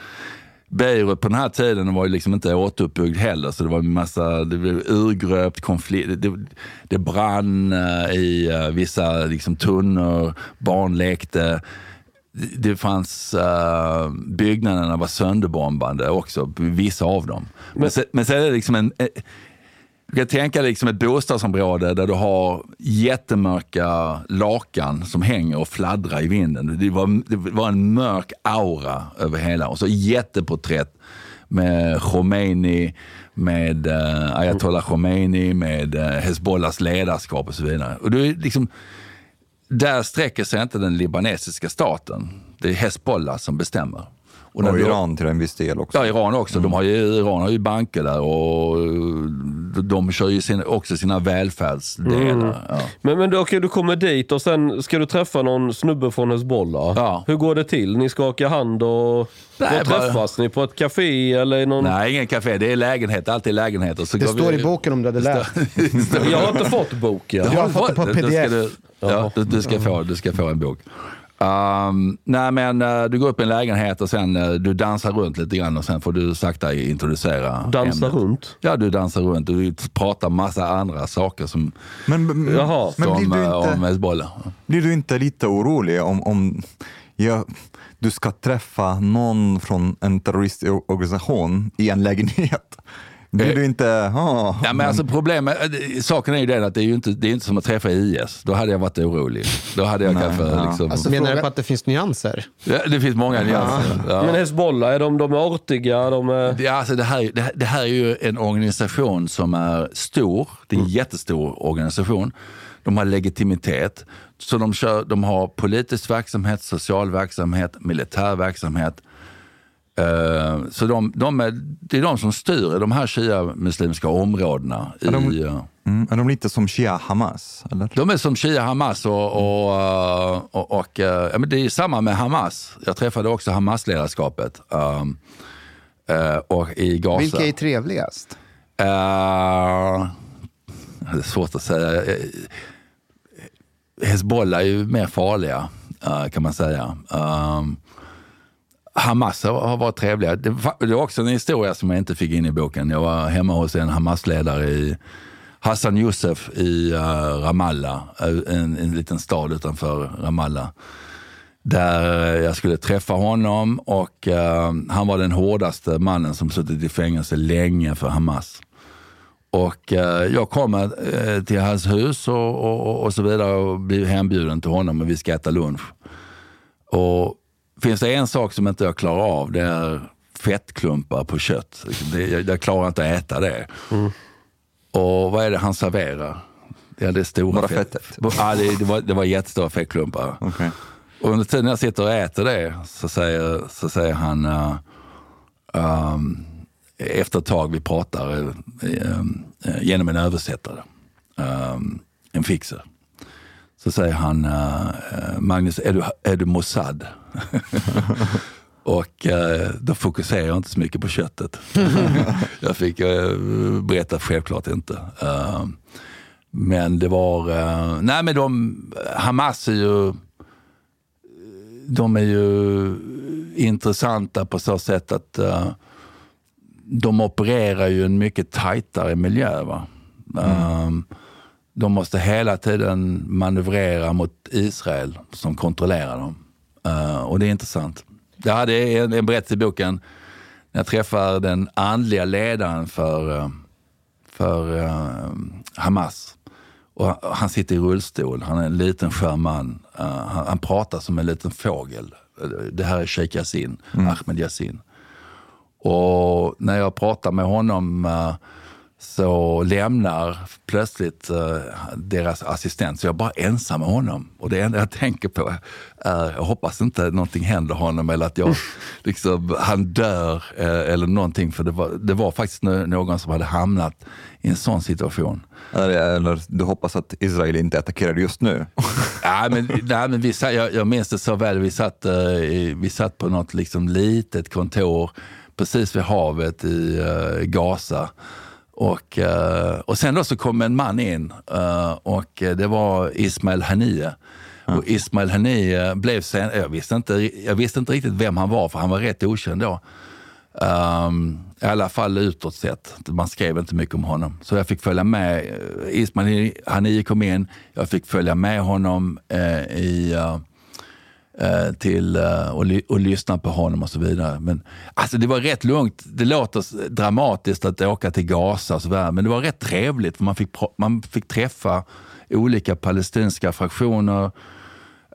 Beirut på den här tiden var ju liksom inte återuppbyggd heller, så det var en massa, det blev urgröpt, konflikt, det, det brann eh, i eh, vissa liksom, tunnor, barn lekte. Det- fanns, uh, byggnaderna var sönderbombande också, vissa av dem. Men, Men- sen, men sen är det liksom en, du kan tänka dig liksom ett bostadsområde där du har jättemörka lakan som hänger och fladdrar i vinden. Det var, det var en mörk aura över hela och så jätteporträtt med Khomeini, med uh, Ayatollah Khomeini, med uh, Hezbollahs ledarskap och så vidare. Och det är liksom, där sträcker sig inte den libanesiska staten. Det är Hezbollah som bestämmer. Och, du- Iran till en viss del också. Ja, Iran också. De har ju, Iran har ju banker där och de, de kör ju sin, också sina välfärdsdelar. Ja. Men, men du, okej, du kommer dit och sen ska du träffa någon snubbe från Hezbollah. Ja. Hur går det till? Ni skakar hand och... Nej, Var bara- träffas ni? På ett café eller någon... Nej, ingen café. Det är lägenhet. Alltid lägenheter. Så Det står vi- i boken om du hade läst. Jag har inte fått boken. Jag har fått det på ska PDF. Du, ja, du, du, ska få, du ska få en bok. Um, nej men uh, du går upp i en lägenhet och sen uh, du dansar runt lite grann och sen får du sakta introducera Dansa ämnet. runt? Ja, du dansar runt och du pratar massa andra saker som, Men, men, Jaha. men blir, som du om inte, Hezbollah. blir du inte lite orolig om, om ja, du ska träffa någon från en terroristorganisation i en lägenhet? Blir Eh. du inte... ah, Ja, men alltså problemet, eh, saken är ju den att det är ju inte, det är inte som att träffa IS. Då hade jag varit orolig. Då hade jag Nej, kanske ja. liksom... Alltså, Menar du på att det finns nyanser? ja, det finns många nyanser. Ja. Men Hezbollah, är de, de är artiga? De är... Det, alltså det, här, det, här- det här är ju en organisation som är stor. Det är en jättestor organisation. De har legitimitet. Så de, kör, de har politisk verksamhet, social verksamhet, militär verksamhet. Eh, så de, de är, det är de som styr i de här shia-muslimska områdena. I, de- eh, Mm, är de lite som Shia Hamas? Eller? de är som Shia Hamas och, och, eh, och, och ja, men det är samma med Hamas. Jag träffade också Hamas-ledarskapet och i Gaza. Vilka är trevligast? Det är svårt att säga. Hezbollah är ju mer farliga kan man säga. Um, Hamas har varit trevliga. Det var, också en historia som jag inte fick in i boken. Jag var hemma hos en Hamas-ledare i Hassan Youssef i uh, Ramallah, eh, en, en liten stad utanför Ramallah. Där jag skulle träffa honom och uh, han var den hårdaste mannen som suttit i fängelse länge för Hamas. Och uh, jag kommer uh, till hans hus och, och, och- och så vidare och blir hembjuden till honom och vi ska äta lunch. Och finns det en sak som inte jag klarar av, det är fettklumpar på kött. Det, jag, jag klarar inte att äta det. Och vad är det han serverar? Ja, det är stora Bara fett- fettet? Ja, det, det, var, det var jättestora fettklumpar. Okej. Och under tiden jag sitter och äter det så säger, så säger han, uh, um, efter ett tag vi pratar uh, uh, genom en översättare, um, en fixer. Så säger han, eh, Magnus, är du, är du Mossad? Och eh, då fokuserar jag inte så mycket på köttet. jag fick eh, berätta självklart inte. Eh, men det var, eh, nej men de, Hamas är ju, de är ju intressanta på så sätt att eh, de opererar ju en mycket tajtare miljö. Va? Eh, de måste hela tiden manövrera mot Israel som kontrollerar dem. Eh, och det är intressant. Det är en, en berättelse i boken när jag träffar den andliga ledaren för, eh, för eh, Hamas. Och han sitter i rullstol, han är en liten skör man. Eh, han, han pratar som en liten fågel. Det här är Sheikh Yassin, Ahmed Yassin. Och när jag pratar med honom så lämnar plötsligt eh, deras assistent, så jag är bara ensam med honom. Och det enda jag tänker på är, jag hoppas inte någonting händer honom eller att jag, liksom, han dör eh, eller någonting. För det var, det var faktiskt nå- någon som hade hamnat i en sån situation. Eller, du hoppas att Israel inte attackerar just nu? Nej, men, nej, men vi jag, jag minns det så väl. Vi satt, i- vi satt på något liksom litet kontor precis vid havet i Gaza. Och, eh, och sen då så kom en man in eh, och det var Ismail Haniyeh. Och Ismail Haniyeh blev sen, jag visste, inte, jag visste inte riktigt vem han var för han var rätt okänd då. Um, I alla fall utåt sett. Man skrev inte mycket om honom. Så jag fick följa med. eh, Ismail Haniyeh kom in. Jag fick följa med honom eh, i, eh, eh, till, eh, och, ly- och lyssna på honom och så vidare. Men alltså, det var rätt lugnt. Det låter dramatiskt att åka till Gaza och så vidare, men det var rätt trevligt. För man, fick, man fick träffa olika palestinska fraktioner.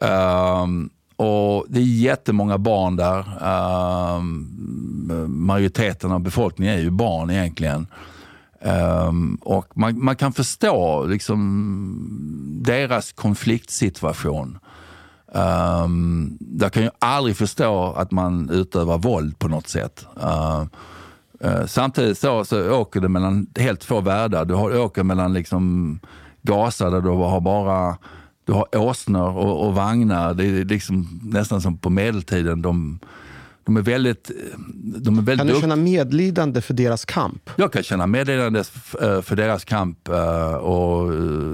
Um, och det är jättemånga barn där. Um, majoriteten av befolkningen är ju barn egentligen. Um, och man, man kan förstå liksom, deras konfliktsituation. Um, jag kan ju aldrig förstå att man utövar våld på något sätt. Uh, uh, samtidigt så, så åker du mellan helt två världar. Du har, åker mellan liksom Gaza där du har bara du har åsnor och, och vagnar. Det är liksom nästan som på medeltiden. De, de är väldigt... De är väldigt Kan du känna medlidande för deras kamp? jag kan känna meddelande eh, för deras kamp eh, och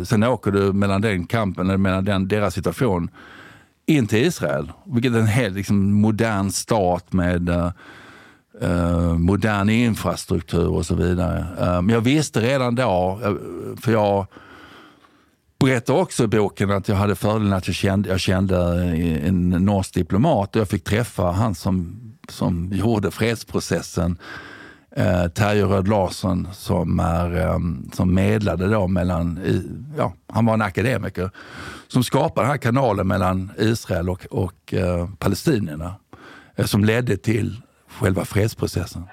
sen åker du mellan den kampen, eller mellan den, deras situation in till Israel. Vilket är en helt liksom, modern stat med uh, modern infrastruktur och så vidare. Eh, men jag visste redan då, eh, för jag berättar också i boken att jag hade fördelen att jag kände, jag kände en norsk diplomat och jag fick träffa han som, som gjorde fredsprocessen eh, Terje Röd Larsson som, är, eh, som medlade då mellan, ja, han var en akademiker, som skapade den här kanalen mellan Israel och, och eh, palestinierna eh, som ledde till själva fredsprocessen.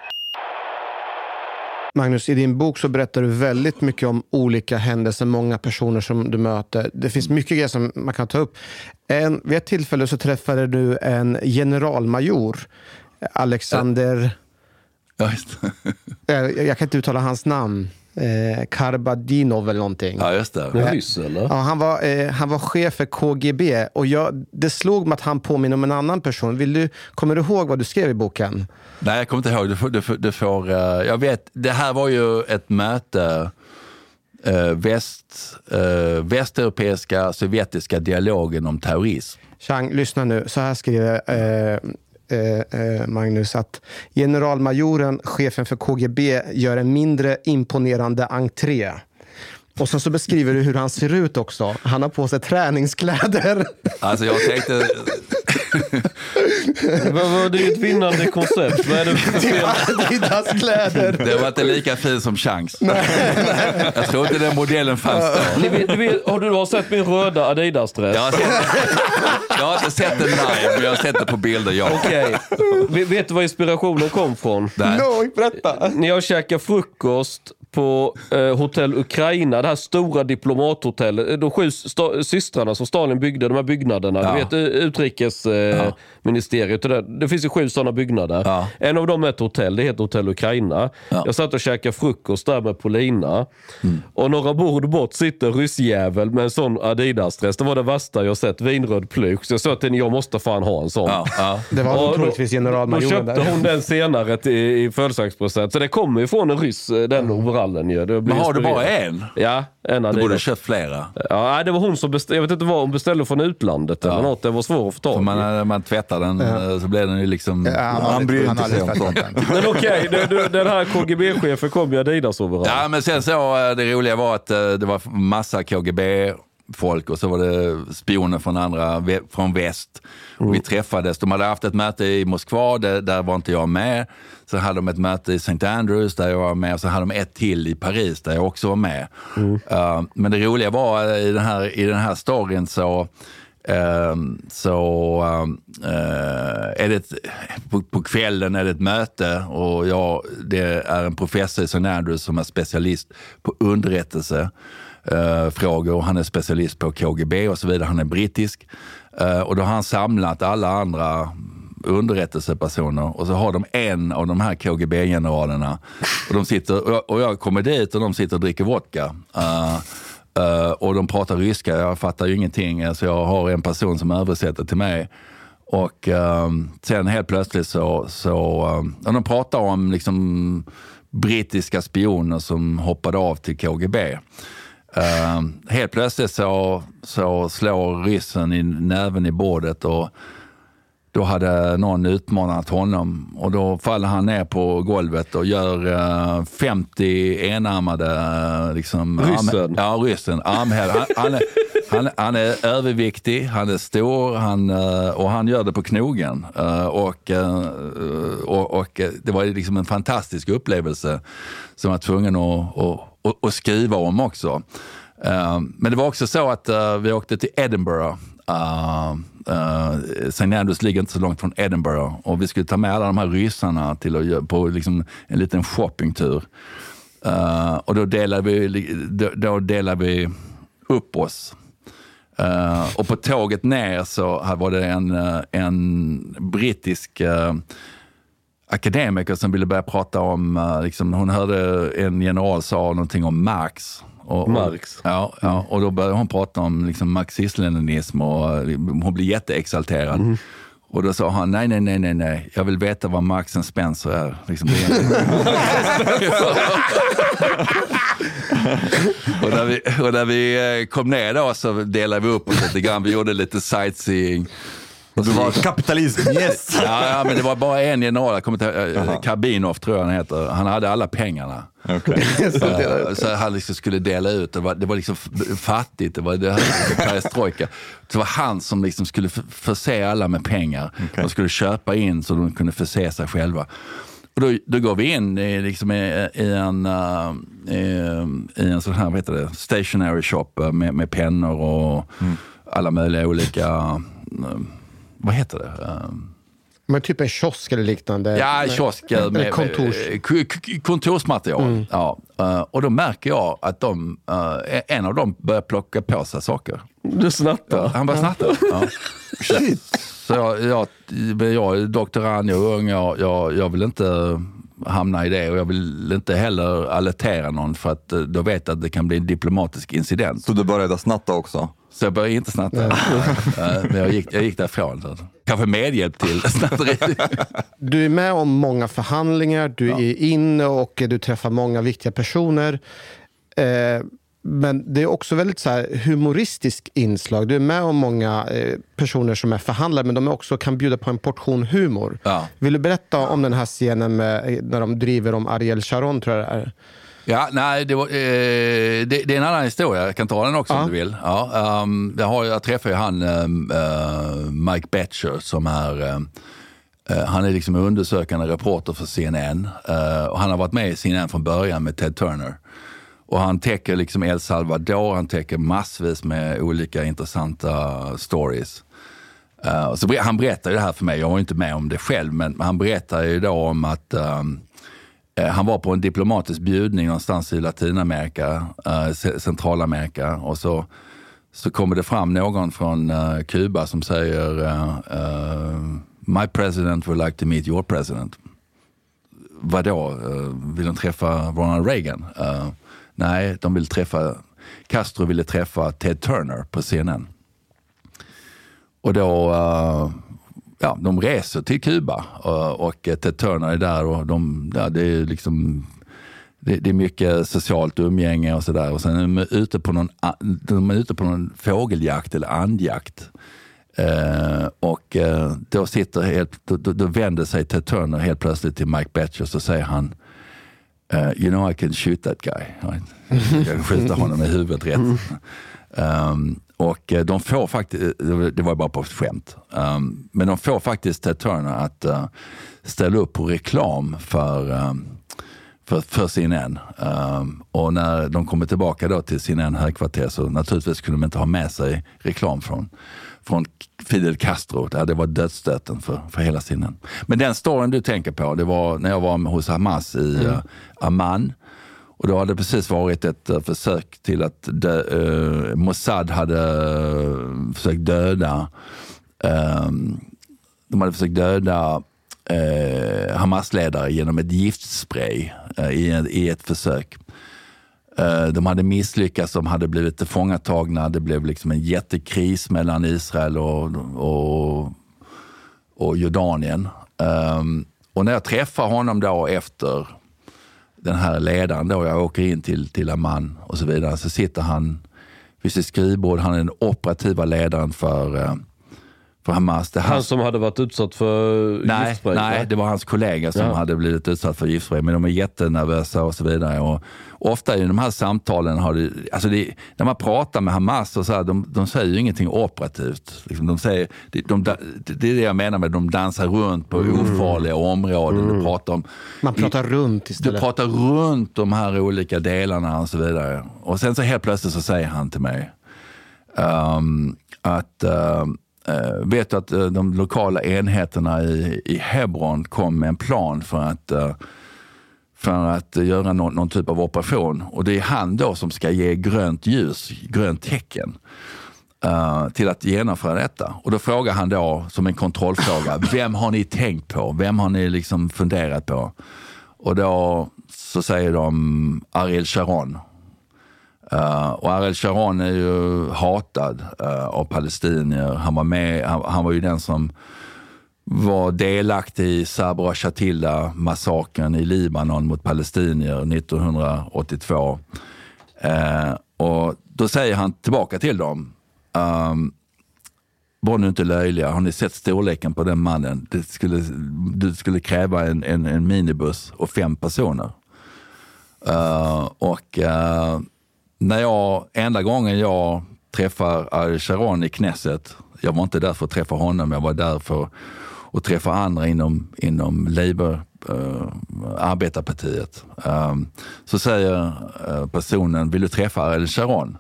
Magnus, i din bok så berättar du väldigt mycket om olika händelser, många personer som du möter. Det finns mycket grejer som man kan ta upp. En, vid ett tillfälle så träffade du en generalmajor, Alexander... Ja, just, det. Jag, jag kan inte uttala hans namn. Eh, Karbadinov eller någonting. ja, just det. Är ryss eller? Ja, han, var, eh, han var chef för KGB och jag, det slog mig att han påminner om en annan person. Vill du, kommer du ihåg vad du skrev i boken? Nej, jag kommer inte ihåg. Du får, du får, du får, eh, jag vet, det här var ju ett möte, eh, väst, eh, västeuropeiska sovjetiska dialogen om terrorism. Chang, lyssna nu. Så här skriver Eh, eh, Magnus att generalmajoren, chefen för KGB, gör en mindre imponerande entré. Och sen så beskriver du hur han ser ut också. Han har på sig träningskläder. Alltså jag tänkte, Vad det är ett vinnande koncept. Vad är det för fel? Adidas-kläder. det var inte lika fin som chans. Jag tror inte den modellen fanns då. Ni vet, du vet, har du sett min röda Adidas-dress? Jag har, sett, jag har inte sett den live, men jag har sett det på bilder. Ja. Okej. Vet- Vet du var inspirationen kom från? Nej. No, berätta. När jag käkade frukost på eh, Hotell Ukraina, det här stora diplomathotellet. Eh, De sju sta- systrarna som Stalin byggde, de här byggnaderna. Ja. Du vet eh, utrikesministeriet. Eh, och det, det finns ju sju sådana byggnader. Ja. En av dem är ett hotell, det heter Hotell Ukraina. Ja. Jag satt och käkade frukost där med Polina. Mm. Och några bord bort sitter en ryssjävel med en sån Adidas-dress. Det var det värsta jag sett. Vinröd plysch. Så jag sa till henne, jag måste fan ha en sån. Ja, ja. Det var Och nog då- troligtvis Då generalmajoren köpte där. hon den senare till, i födelsedagspresent. Så det kommer ju från en ryss, eh, den overallen ju. Det blir Men har du bara en? Ja, en Du borde Adidas. köpt flera. Ja, nej, det var hon som beställde. Jag vet inte vad hon beställde från utlandet eller Ja. något. Det var svårt att få För tag i. man, när man tvättar den eh, så blir den ju liksom... Ja, han Han bryr han inte sig om sånt. den. Men okej, det- den här KGB-chefen kom i Adidas-overall. Ja, men sen så, eh, det roliga var att eh, det var massa KGB-folk och så var det spioner från andra, från väst. Och vi träffades. De hade haft ett möte i Moskva, där, där var inte jag med. Så hade de ett möte i St. Andrews där jag var med och så hade de ett till i Paris där jag också var med. Eh, men det roliga var eh, i den här, i den här storyn så Ehm, så ehm, eh, är det ett, på, på kvällen är det ett möte och jag, det är en professor i St. Andrews som är specialist på underrättelse eh, frågor han är specialist på KGB och så vidare. Han är brittisk. Eh, och då har han samlat alla andra underrättelsepersoner och så har de en av de här KGB-generalerna och, de sitter, och, jag, och jag kommer dit och de sitter och dricker vodka. Eh, eh och de pratar ryska, jag fattar ju ingenting. Så jag har en person som översätter till mig. Och ehm, sen helt plötsligt så, så ehm, och de pratar om liksom brittiska spioner som hoppade av till KGB. Ehm, helt plötsligt så, så slår ryssen i näven i bordet och då hade någon utmanat honom och då faller han ner på golvet och gör eh, 50 enarmade... eh, Liksom, Ryssen? Arm, ja, ryssen. Armhäl. Han, han, är, överviktig, han är stor han, eh, och han gör det på knogen. Eh, och, eh, och, och det var liksom en fantastisk upplevelse som jag var tvungen att, att, att, skriva om också. Men det var också så att vi åkte till Edinburgh Uh, uh, St. Andrews ligger inte så långt från Edinburgh och vi skulle ta med alla de här ryssarna till att, på liksom en liten shoppingtur. Uh, och då delade vi, då, då delade vi upp oss. Uh, och på tåget ner så var det en, uh, en brittisk uh, akademiker som ville börja prata om, uh, liksom, hon hörde en general sa någonting om Marx. Och, och, Marx. Ja, ja, och då började hon prata om liksom, marxism-leninism och hon blev jätteexalterad. Och då sa han, nej, nej, nej, nej, nej, jag vill veta vad Marx and Spencer är. Liksom, det är och, när vi, och när vi eh, kom ner då så delade vi upp oss lite grann. Vi gjorde lite sightseeing. Du så var kapitalism, yes! Ja, ja, men det var bara en general, jag kommer inte eh, Karbinov tror jag han heter. Han hade alla pengarna. Okej. Eh, Så han liksom skulle dela ut, det var, det var liksom fattigt, det var det här perestrojka. Det var han som liksom skulle förse alla med pengar. De skulle köpa in så de kunde förse sig själva. Och då, då går vi in i, liksom i, i, en, eh, i, i en sån här, vad heter det, stationary shop eh, med, med pennor och alla möjliga olika, eh, vad heter det? Eh, Men typ en kiosk eller liknande. Ja, Eller med, kontors. med k- k- kontorsmaterial. Ja. eh, och då märker jag att de, eh, en av dem börjar plocka på sig saker. Du snattar. Han börjar snatta. Ja. Så jag, jag, jag är doktorand, jag är ung, jag, jag, jag vill inte hamna i det och jag vill inte heller alertera någon för att eh, då vet jag att det kan bli en diplomatisk incident. Så du började snatta också? Så jag började inte snatta. Men jag gick, jag gick därifrån. Så. Kanske medhjälp till snatteri. Du är med om många förhandlingar, du är inne och du träffar många viktiga personer. Eh, men det är också väldigt så här humoristisk inslag. Du är med om många eh, personer som är förhandlare, men de också kan bjuda på en portion humor. Ja. Vill du berätta om den här scenen med, eh, när de driver om Ariel Sharon, tror jag det är? Ja, nej, det, var, eh, det, det är en annan historia. Jag kan ta den också Ja. om du vill. Ja, um, jag, har, jag träffade ju han eh, Mike Betcher som är eh, han är liksom undersökande reporter för CNN eh, och han har varit med i CNN från början med Ted Turner. Och han täcker liksom El Salvador, han täcker massvis med olika intressanta stories. Uh, så, ber- han berättar ju det här för mig, jag var inte med om det själv, men han berättar ju då om att um, han var på en diplomatisk bjudning någonstans i Latinamerika, uh, Centralamerika och så, så kommer det fram någon från uh, Kuba som säger My president would like to meet your president. Vadå, uh, vill de träffa Ronald Reagan? Nej, de vill träffa, Castro ville träffa Ted Turner på CNN. Och då, eh, ja, de reser till Kuba eh, och Ted Turner är där och de, ja, det är liksom det, är mycket socialt umgänge och sådär. Och sen är de ute på någon, de är ute på någon fågeljakt eller andjakt. Eh, och eh, då, sitter helt, då, då, vänder sig Ted Turner helt plötsligt till Mike Betcher och säger han eh, You know I can shoot that guy. Jag kan skjuta honom i huvudet rätt. Um, och eh, de får faktiskt, det var bara på ett skämt, um, men de får faktiskt Ted Turner att uh, ställa upp på reklam för, um, för, för CNN. Um, och när de kommer tillbaka då till CNN högkvarter så naturligtvis kunde de inte ha med sig reklam från, från Fidel Castro. Det varit dödsstöten för, för hela CNN. Men den storyn du tänker på, det var när jag var hos Hamas i uh, Amman. Och då hade det precis varit ett eh, försök till att dö, eh, Mossad hade eh, försökt döda eh, de hade försökt döda eh, Hamas-ledare genom ett giftspray eh, i, i ett försök. Eh, de hade misslyckats, de hade blivit tillfångatagna. Det blev liksom en jättekris mellan Israel och, och, och Jordanien. Ehm, och när jag träffar honom då efter den här ledaren då, jag åker in till, till Amman och så vidare, så sitter han vid sitt skrivbord. Han är den operativa ledaren för, eh, för Hamas. Det Han som hade varit utsatt för Nej, giftspray? nej, det var hans kollega som Ja. hade blivit utsatt för giftspray. Men de är jättenervösa och så vidare. Och ofta i de här samtalen, har det, alltså det, när man pratar med Hamas, och så här, de, de säger ju ingenting operativt. Liksom, de säger, de, de, det är det jag menar med de dansar runt på Mm. ofarliga områden. De pratar om, Man pratar runt du istället. pratar runt de här olika delarna och så vidare. Och sen så helt plötsligt så säger han till mig ehm, att eh, vet du att eh, de lokala enheterna i, i Hebron kom med en plan för att eh, för att eh, göra någon, någon typ av operation. Och det är han då som ska ge grönt ljus, grönt tecken eh, till att genomföra detta. Och då frågar han då som en kontrollfråga, vem har ni tänkt på? Vem har ni liksom funderat på? Och då så säger de Ariel Sharon. Uh, och Ariel Sharon är ju hatad uh, av palestinier. Han var, med, han, han var ju den som var delaktig i Sabra Shatila-massakern i Libanon mot palestinier 1982. Uh, eh, och då säger han tillbaka till dem, um, var nu inte löjliga, har ni sett storleken på den mannen? Det skulle, det skulle kräva en, en, en minibuss och fem personer. Och när jag, enda gången jag träffar Ariel Sharon i Knesset, jag var inte där för att träffa honom, jag var där för att träffa andra inom, inom Labour, uh, arbetarpartiet. Um, så säger eh, personen, vill du träffa Ariel Sharon?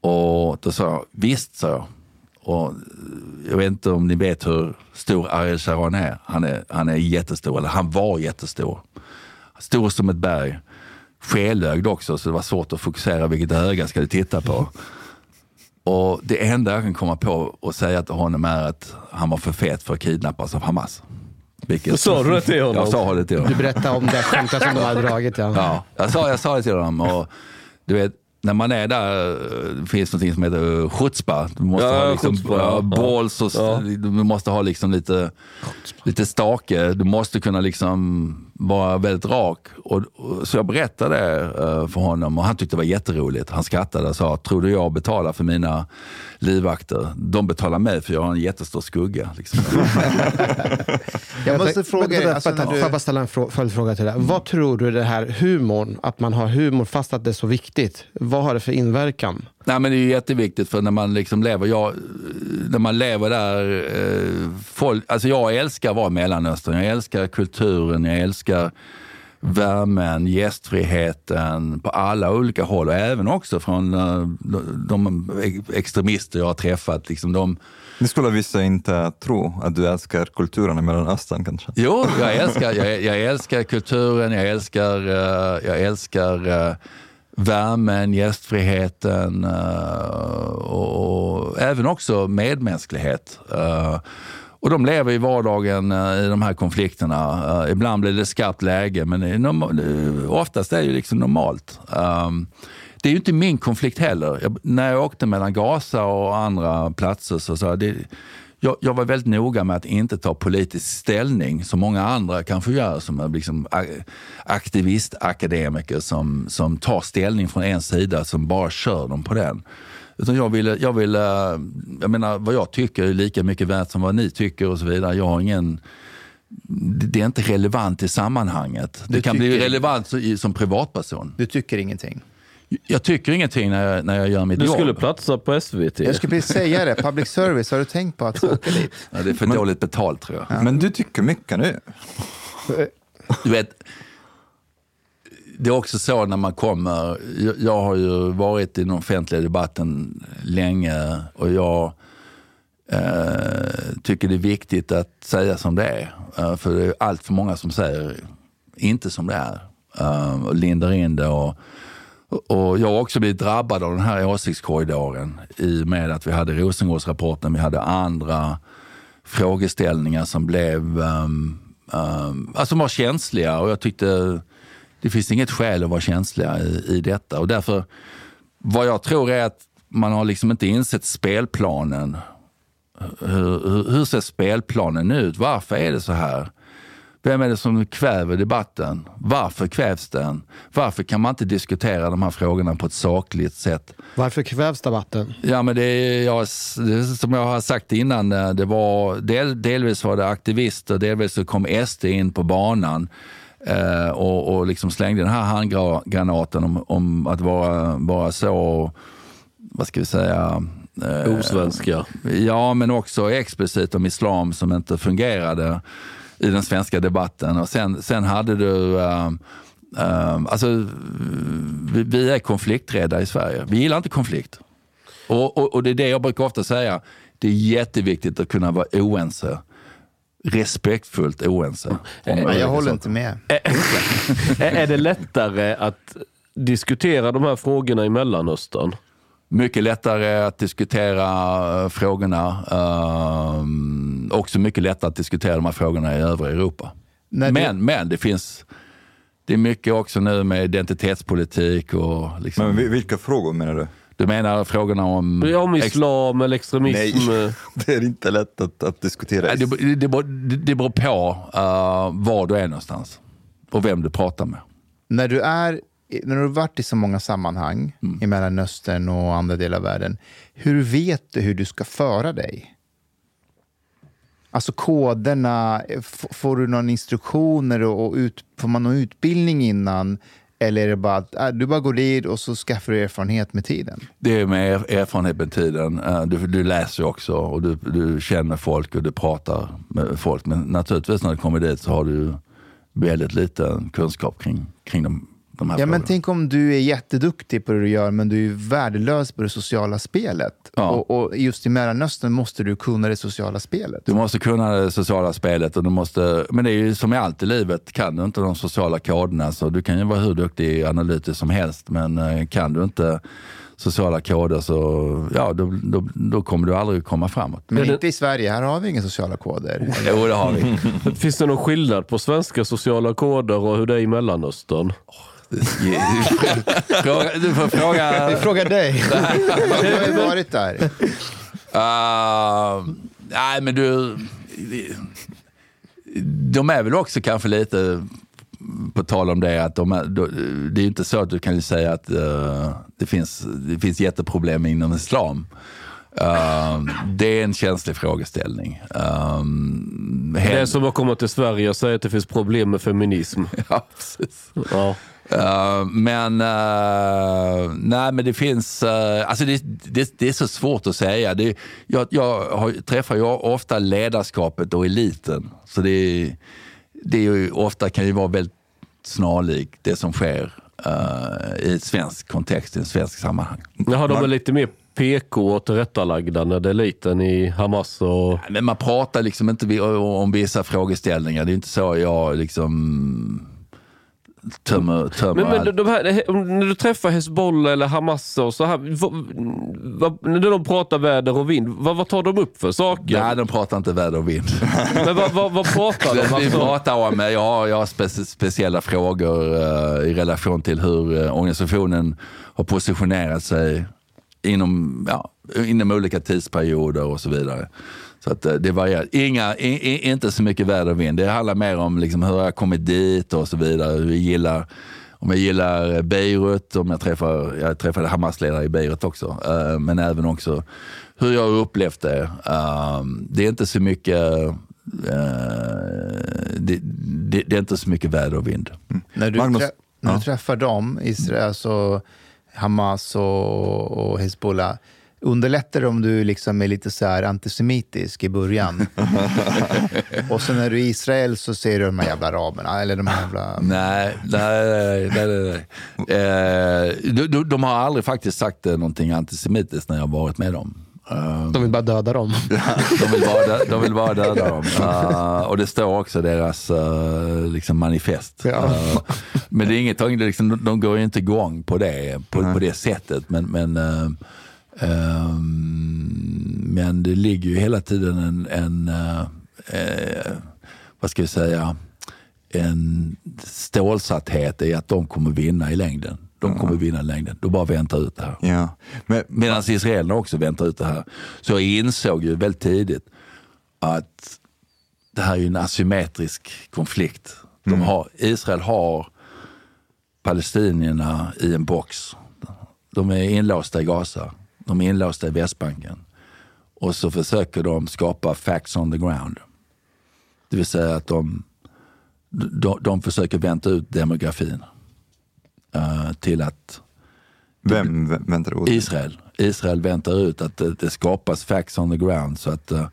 Och då sa jag, visst, sa jag. Och eh, jag vet inte om ni vet hur stor Ariel Sharon är. Han är, han är jättestor, eller han var jättestor. Stor som ett berg. Skelögd också, så det var svårt att fokusera vilket öga jag skulle titta på. Och det enda jag kan komma på att säga till honom är att han var för fet för att kidnappas av Hamas. Vilket, Sa du det till honom? Jag sa det till honom. Du berättade om det skämtet som de har dragit. Ja. Ja, jag sa, jag sa det till honom. Och, du vet, när man är där eh, det finns något som heter uh, chutzpah. Du måste Ja, ha liksom, ja. balls och Ja. du måste ha liksom lite, lite stake. Du måste kunna liksom vara väldigt rak. Och, och, så jag berättade det eh, för honom och han tyckte det var jätteroligt. Han skrattade och sa, tror du jag betalar för mina livvakter? De betalar mig för jag har en jättestor skugga. Liksom. Jag måste fråga dig, alltså, när Får du- jag bara ställa en frå- följdfråga till det? Vad tror du det här humorn, att man har humor fast att det är så viktigt, vad har det för inverkan? Nej, men det är ju jätteviktigt för när man liksom lever, jag, när man lever där, eh, folk, alltså jag älskar att vara i Mellanöstern, jag älskar kulturen, jag älskar värmen, gästfriheten på alla olika håll och även också från eh, de, de extremister jag har träffat. Liksom de, Det skulle vissa inte tro, att du älskar kulturen i Mellanöstern kanske? Jo, jag älskar, jag, jag älskar kulturen, jag älskar, eh, jag älskar eh, värmen, gästfriheten eh, och, och även också medmänsklighet. Eh, och de lever i vardagen eh, i de här konflikterna. Ibland blir det skarpt läge, men oftast är det ju liksom normalt. Det är ju inte min konflikt heller. Jag, när jag åkte mellan Gaza och andra platser så sa jag, jag, jag var väldigt noga med att inte ta politisk ställning som många andra kanske gör som är liksom aktivistakademiker som, som tar ställning från en sida som bara kör dem på den. Utan jag ville, jag ville, jag menar vad jag tycker är lika mycket värt som vad ni tycker och så vidare. Jag har ingen, det det är inte relevant i sammanhanget. Det Du kan bli tycker- relevant så- i- som privatperson. Du tycker ingenting? Jag tycker ingenting när jag, när jag gör mitt Du jobb. skulle platsa på SVT. Jag skulle precis säga det. Public service, har du tänkt på att söka dit? Ja, det är för dåligt betalt tror jag. Men du tycker mycket nu. Du vet, det är också så när man kommer, jag, jag har ju varit i den offentliga debatten länge och jag eh, tycker det är viktigt att säga som det är. Eh, för det är allt för många som säger inte som det är eh, och lindar in det. Och, och jag har också blivit drabbad av den här åsiktskorridoren i och med att vi hade Rosengårdsrapporten, vi hade andra frågeställningar som blev um, um, alltså var känsliga och jag tyckte det finns inget skäl att vara känsliga i, i detta. Och därför, vad jag tror är att man har liksom inte insett spelplanen. Hur, hur, hur ser spelplanen ut? Varför är det så här? Vem är det som kväver debatten? Varför kvävs den? Varför kan man inte diskutera de här frågorna på ett sakligt sätt? Varför kvävs debatten? Ja, men det är, jag, det är som jag har sagt innan, eh, det var, del, delvis var det aktivister, delvis så kom SD in på banan eh, och, och liksom slängde den här handgranaten om, om att vara, vara så, vad ska vi säga, eh, Osvenska. Ja, men också explicit om islam som inte fungerade i den svenska debatten. Och sen, sen hade du... Uh, alltså, vi, vi är konflikträdda i Sverige. Vi gillar inte konflikt. Och, och, och det är det jag brukar ofta säga. Det är jätteviktigt att kunna vara oense. Respektfullt oense. Nej, jag håller inte med. Är, är det lättare att diskutera de här frågorna i Mellanöstern? Mycket lättare att diskutera eh, frågorna. Um, också mycket lättare att diskutera de här frågorna i övriga Europa. Du- Men, men det finns det är mycket också nu med identitetspolitik och liksom, Men vi- vilka frågor menar du? du menar frågorna om... Ja, Om islam eller extremism? Nej, det är inte lätt att, att diskutera. Nej, det, det, beror- det, det beror på uh, var du är någonstans och vem du pratar med. När du, är, när du har varit i så många sammanhang i Mellanöstern och andra delar av världen, hur vet du hur du ska föra dig? Alltså koderna, f- får du någon instruktioner och, och ut, får man någon utbildning innan? Eller är det bara att äh, du bara går dit och så skaffar du erfarenhet med tiden? Det är med er- erfarenhet med tiden. Äh, du, du läser ju också och du, du känner folk och du pratar med folk. Men naturligtvis när du kommer dit så har du väldigt liten kunskap kring, kring de, de här Ja, men frågorna. tänk om du är jätteduktig på det du gör, men du är värdelös på det sociala spelet. Ja. Och, och just i Mellanöstern måste du kunna det sociala spelet. Du måste kunna det sociala spelet och du måste, men det är ju som i allt i livet, kan du inte de sociala koderna så du kan ju vara hur duktig analytisk som helst men eh, kan du inte sociala koder så ja, då, då, då kommer du aldrig komma framåt. Men det- inte i Sverige, här har vi inga sociala koder. Jo, det har vi. Finns det någon skillnad på svenska sociala koder och hur det är i Mellanöstern? Fråga, du får fråga... Vi frågar dig. Du har ju varit där. Uh, nej, men du... De är väl också kanske lite, på tal om det, att de är, det är ju inte så att du kan säga att eh, det, finns, det finns jätteproblem inom islam. Uh, det är en känslig frågeställning. Um, Det är som att komma till Sverige och säga att det finns problem med feminism. Ja, precis. Ja. Uh, men, uh, nej, men det finns, uh, alltså det, det, det är så svårt att säga. Det, jag jag har, träffar ju ofta ledarskapet och eliten. Så det, det är ju, ofta kan ju vara väldigt snarlik det som sker uh, i svensk kontext, i en svensk sammanhang. Jaha, de är lite mer PK och tillrättalagda när det är eliten i Hamas och... Men man pratar liksom inte om vissa frågeställningar. Det är inte så jag liksom tömmer... tömmer men, men de här, när du träffar Hezbollah eller Hamas och så här, vad, när de pratar väder och vind, vad, vad tar de upp för saker? Nej, de pratar inte väder och vind. men vad, vad, vad pratar de? Alltså? Vi pratar om, jag har, jag har spe, speciella frågor uh, i relation till hur uh, organisationen har positionerat sig inom, ja, inom olika tidsperioder och så vidare. Så att eh, det varierar. Inga, i, inte så mycket väder och vind. Det handlar mer om liksom hur jag kommit dit och så vidare. Vi gillar, om jag gillar Beirut, om jag träffar, jag träffade Hamas-ledare i Beirut också. Uh, men även också hur jag har upplevt det. Uh, det är inte så mycket uh, det, det, det, är inte så mycket väder och vind. Mm. När, du, Magnus, när du träffar dem, Israel, alltså Hamas och, och Hezbollah, Underlättar om du liksom är lite så antisemitisk i början? och sen när du är i Israel så ser du de här jävla araberna, eller de här jävla... Nej, nej, nej. nej, nej. Eh, de, de, har aldrig faktiskt sagt någonting antisemitiskt när jag har varit med dem. Uh, de vill bara döda dem. de, vill bara, de vill bara döda dem. Uh, och det står också deras uh, liksom manifest. Ja. men det är inget, liksom, de går ju inte igång på det, på, på det sättet. Men, men Ehm, men det ligger ju hela tiden en, en eh, eh, vad ska vi säga, en stålsatthet i att de kommer vinna i längden. De kommer vinna längden. De bara väntar ut det här. Ja. Men, Medan israelerna också väntar ut det här. Så jag insåg ju väldigt tidigt att det här är en asymmetrisk konflikt. De mm. har, Israel har palestinierna i en box. De är inlåsta i Gaza. De är inlåsta i Västbanken. Och så försöker de skapa facts on the ground. Det vill säga att de, de, de försöker vänta ut demografin. Uh, till att... Vem väntar ut? Israel. Israel väntar ut att det, det skapas facts on the ground. Så att, uh,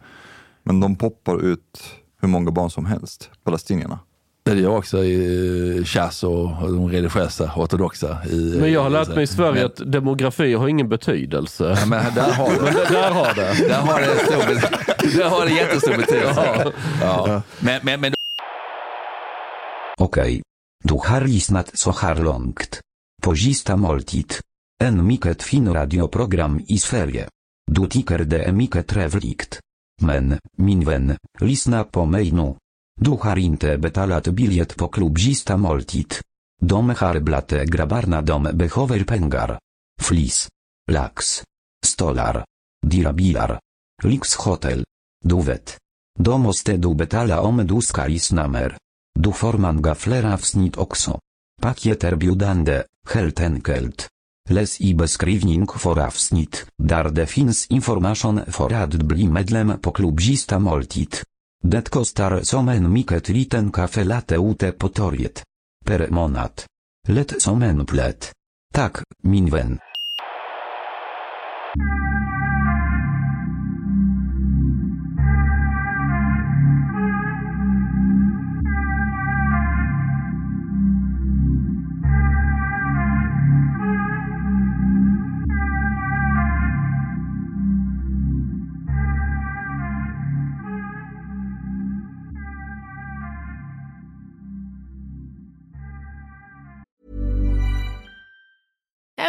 Men de poppar ut hur många barn som helst, palestinierna? Det gör också i Chas och de religiösa ortodoxa. I, men jag har lärt mig i Sverige men, att demografi har ingen betydelse. Ja, men där har det. men där har det. Där har det, stor, där har det jättestor betydelse. Ja. Ja. Men, men, men... Okej. Okay. Du har lyssnat så här långt. På måltid. En mycket fin radioprogram i Sverige. Du tycker det är mycket trevligt. Men, min vän, lyssna på mig nu. Du har inte betalat biliet på klubzista måltid. De harblate grabarna dom behöver pengar. Flis. Lax. Stolar. Dirabilar. Lix hotel. Du vet. Måste du betala om du ska lyssna du får man flera avsnitt också. Paket erbjudande, helt enkelt. Les i beskrivning för avsnitt, där det finns information för att bli medlem på klubbzista måltid. Det kostar som en mycket liten kaffe latte ute på torget. Per månad. Lätt som en plätt. Tack,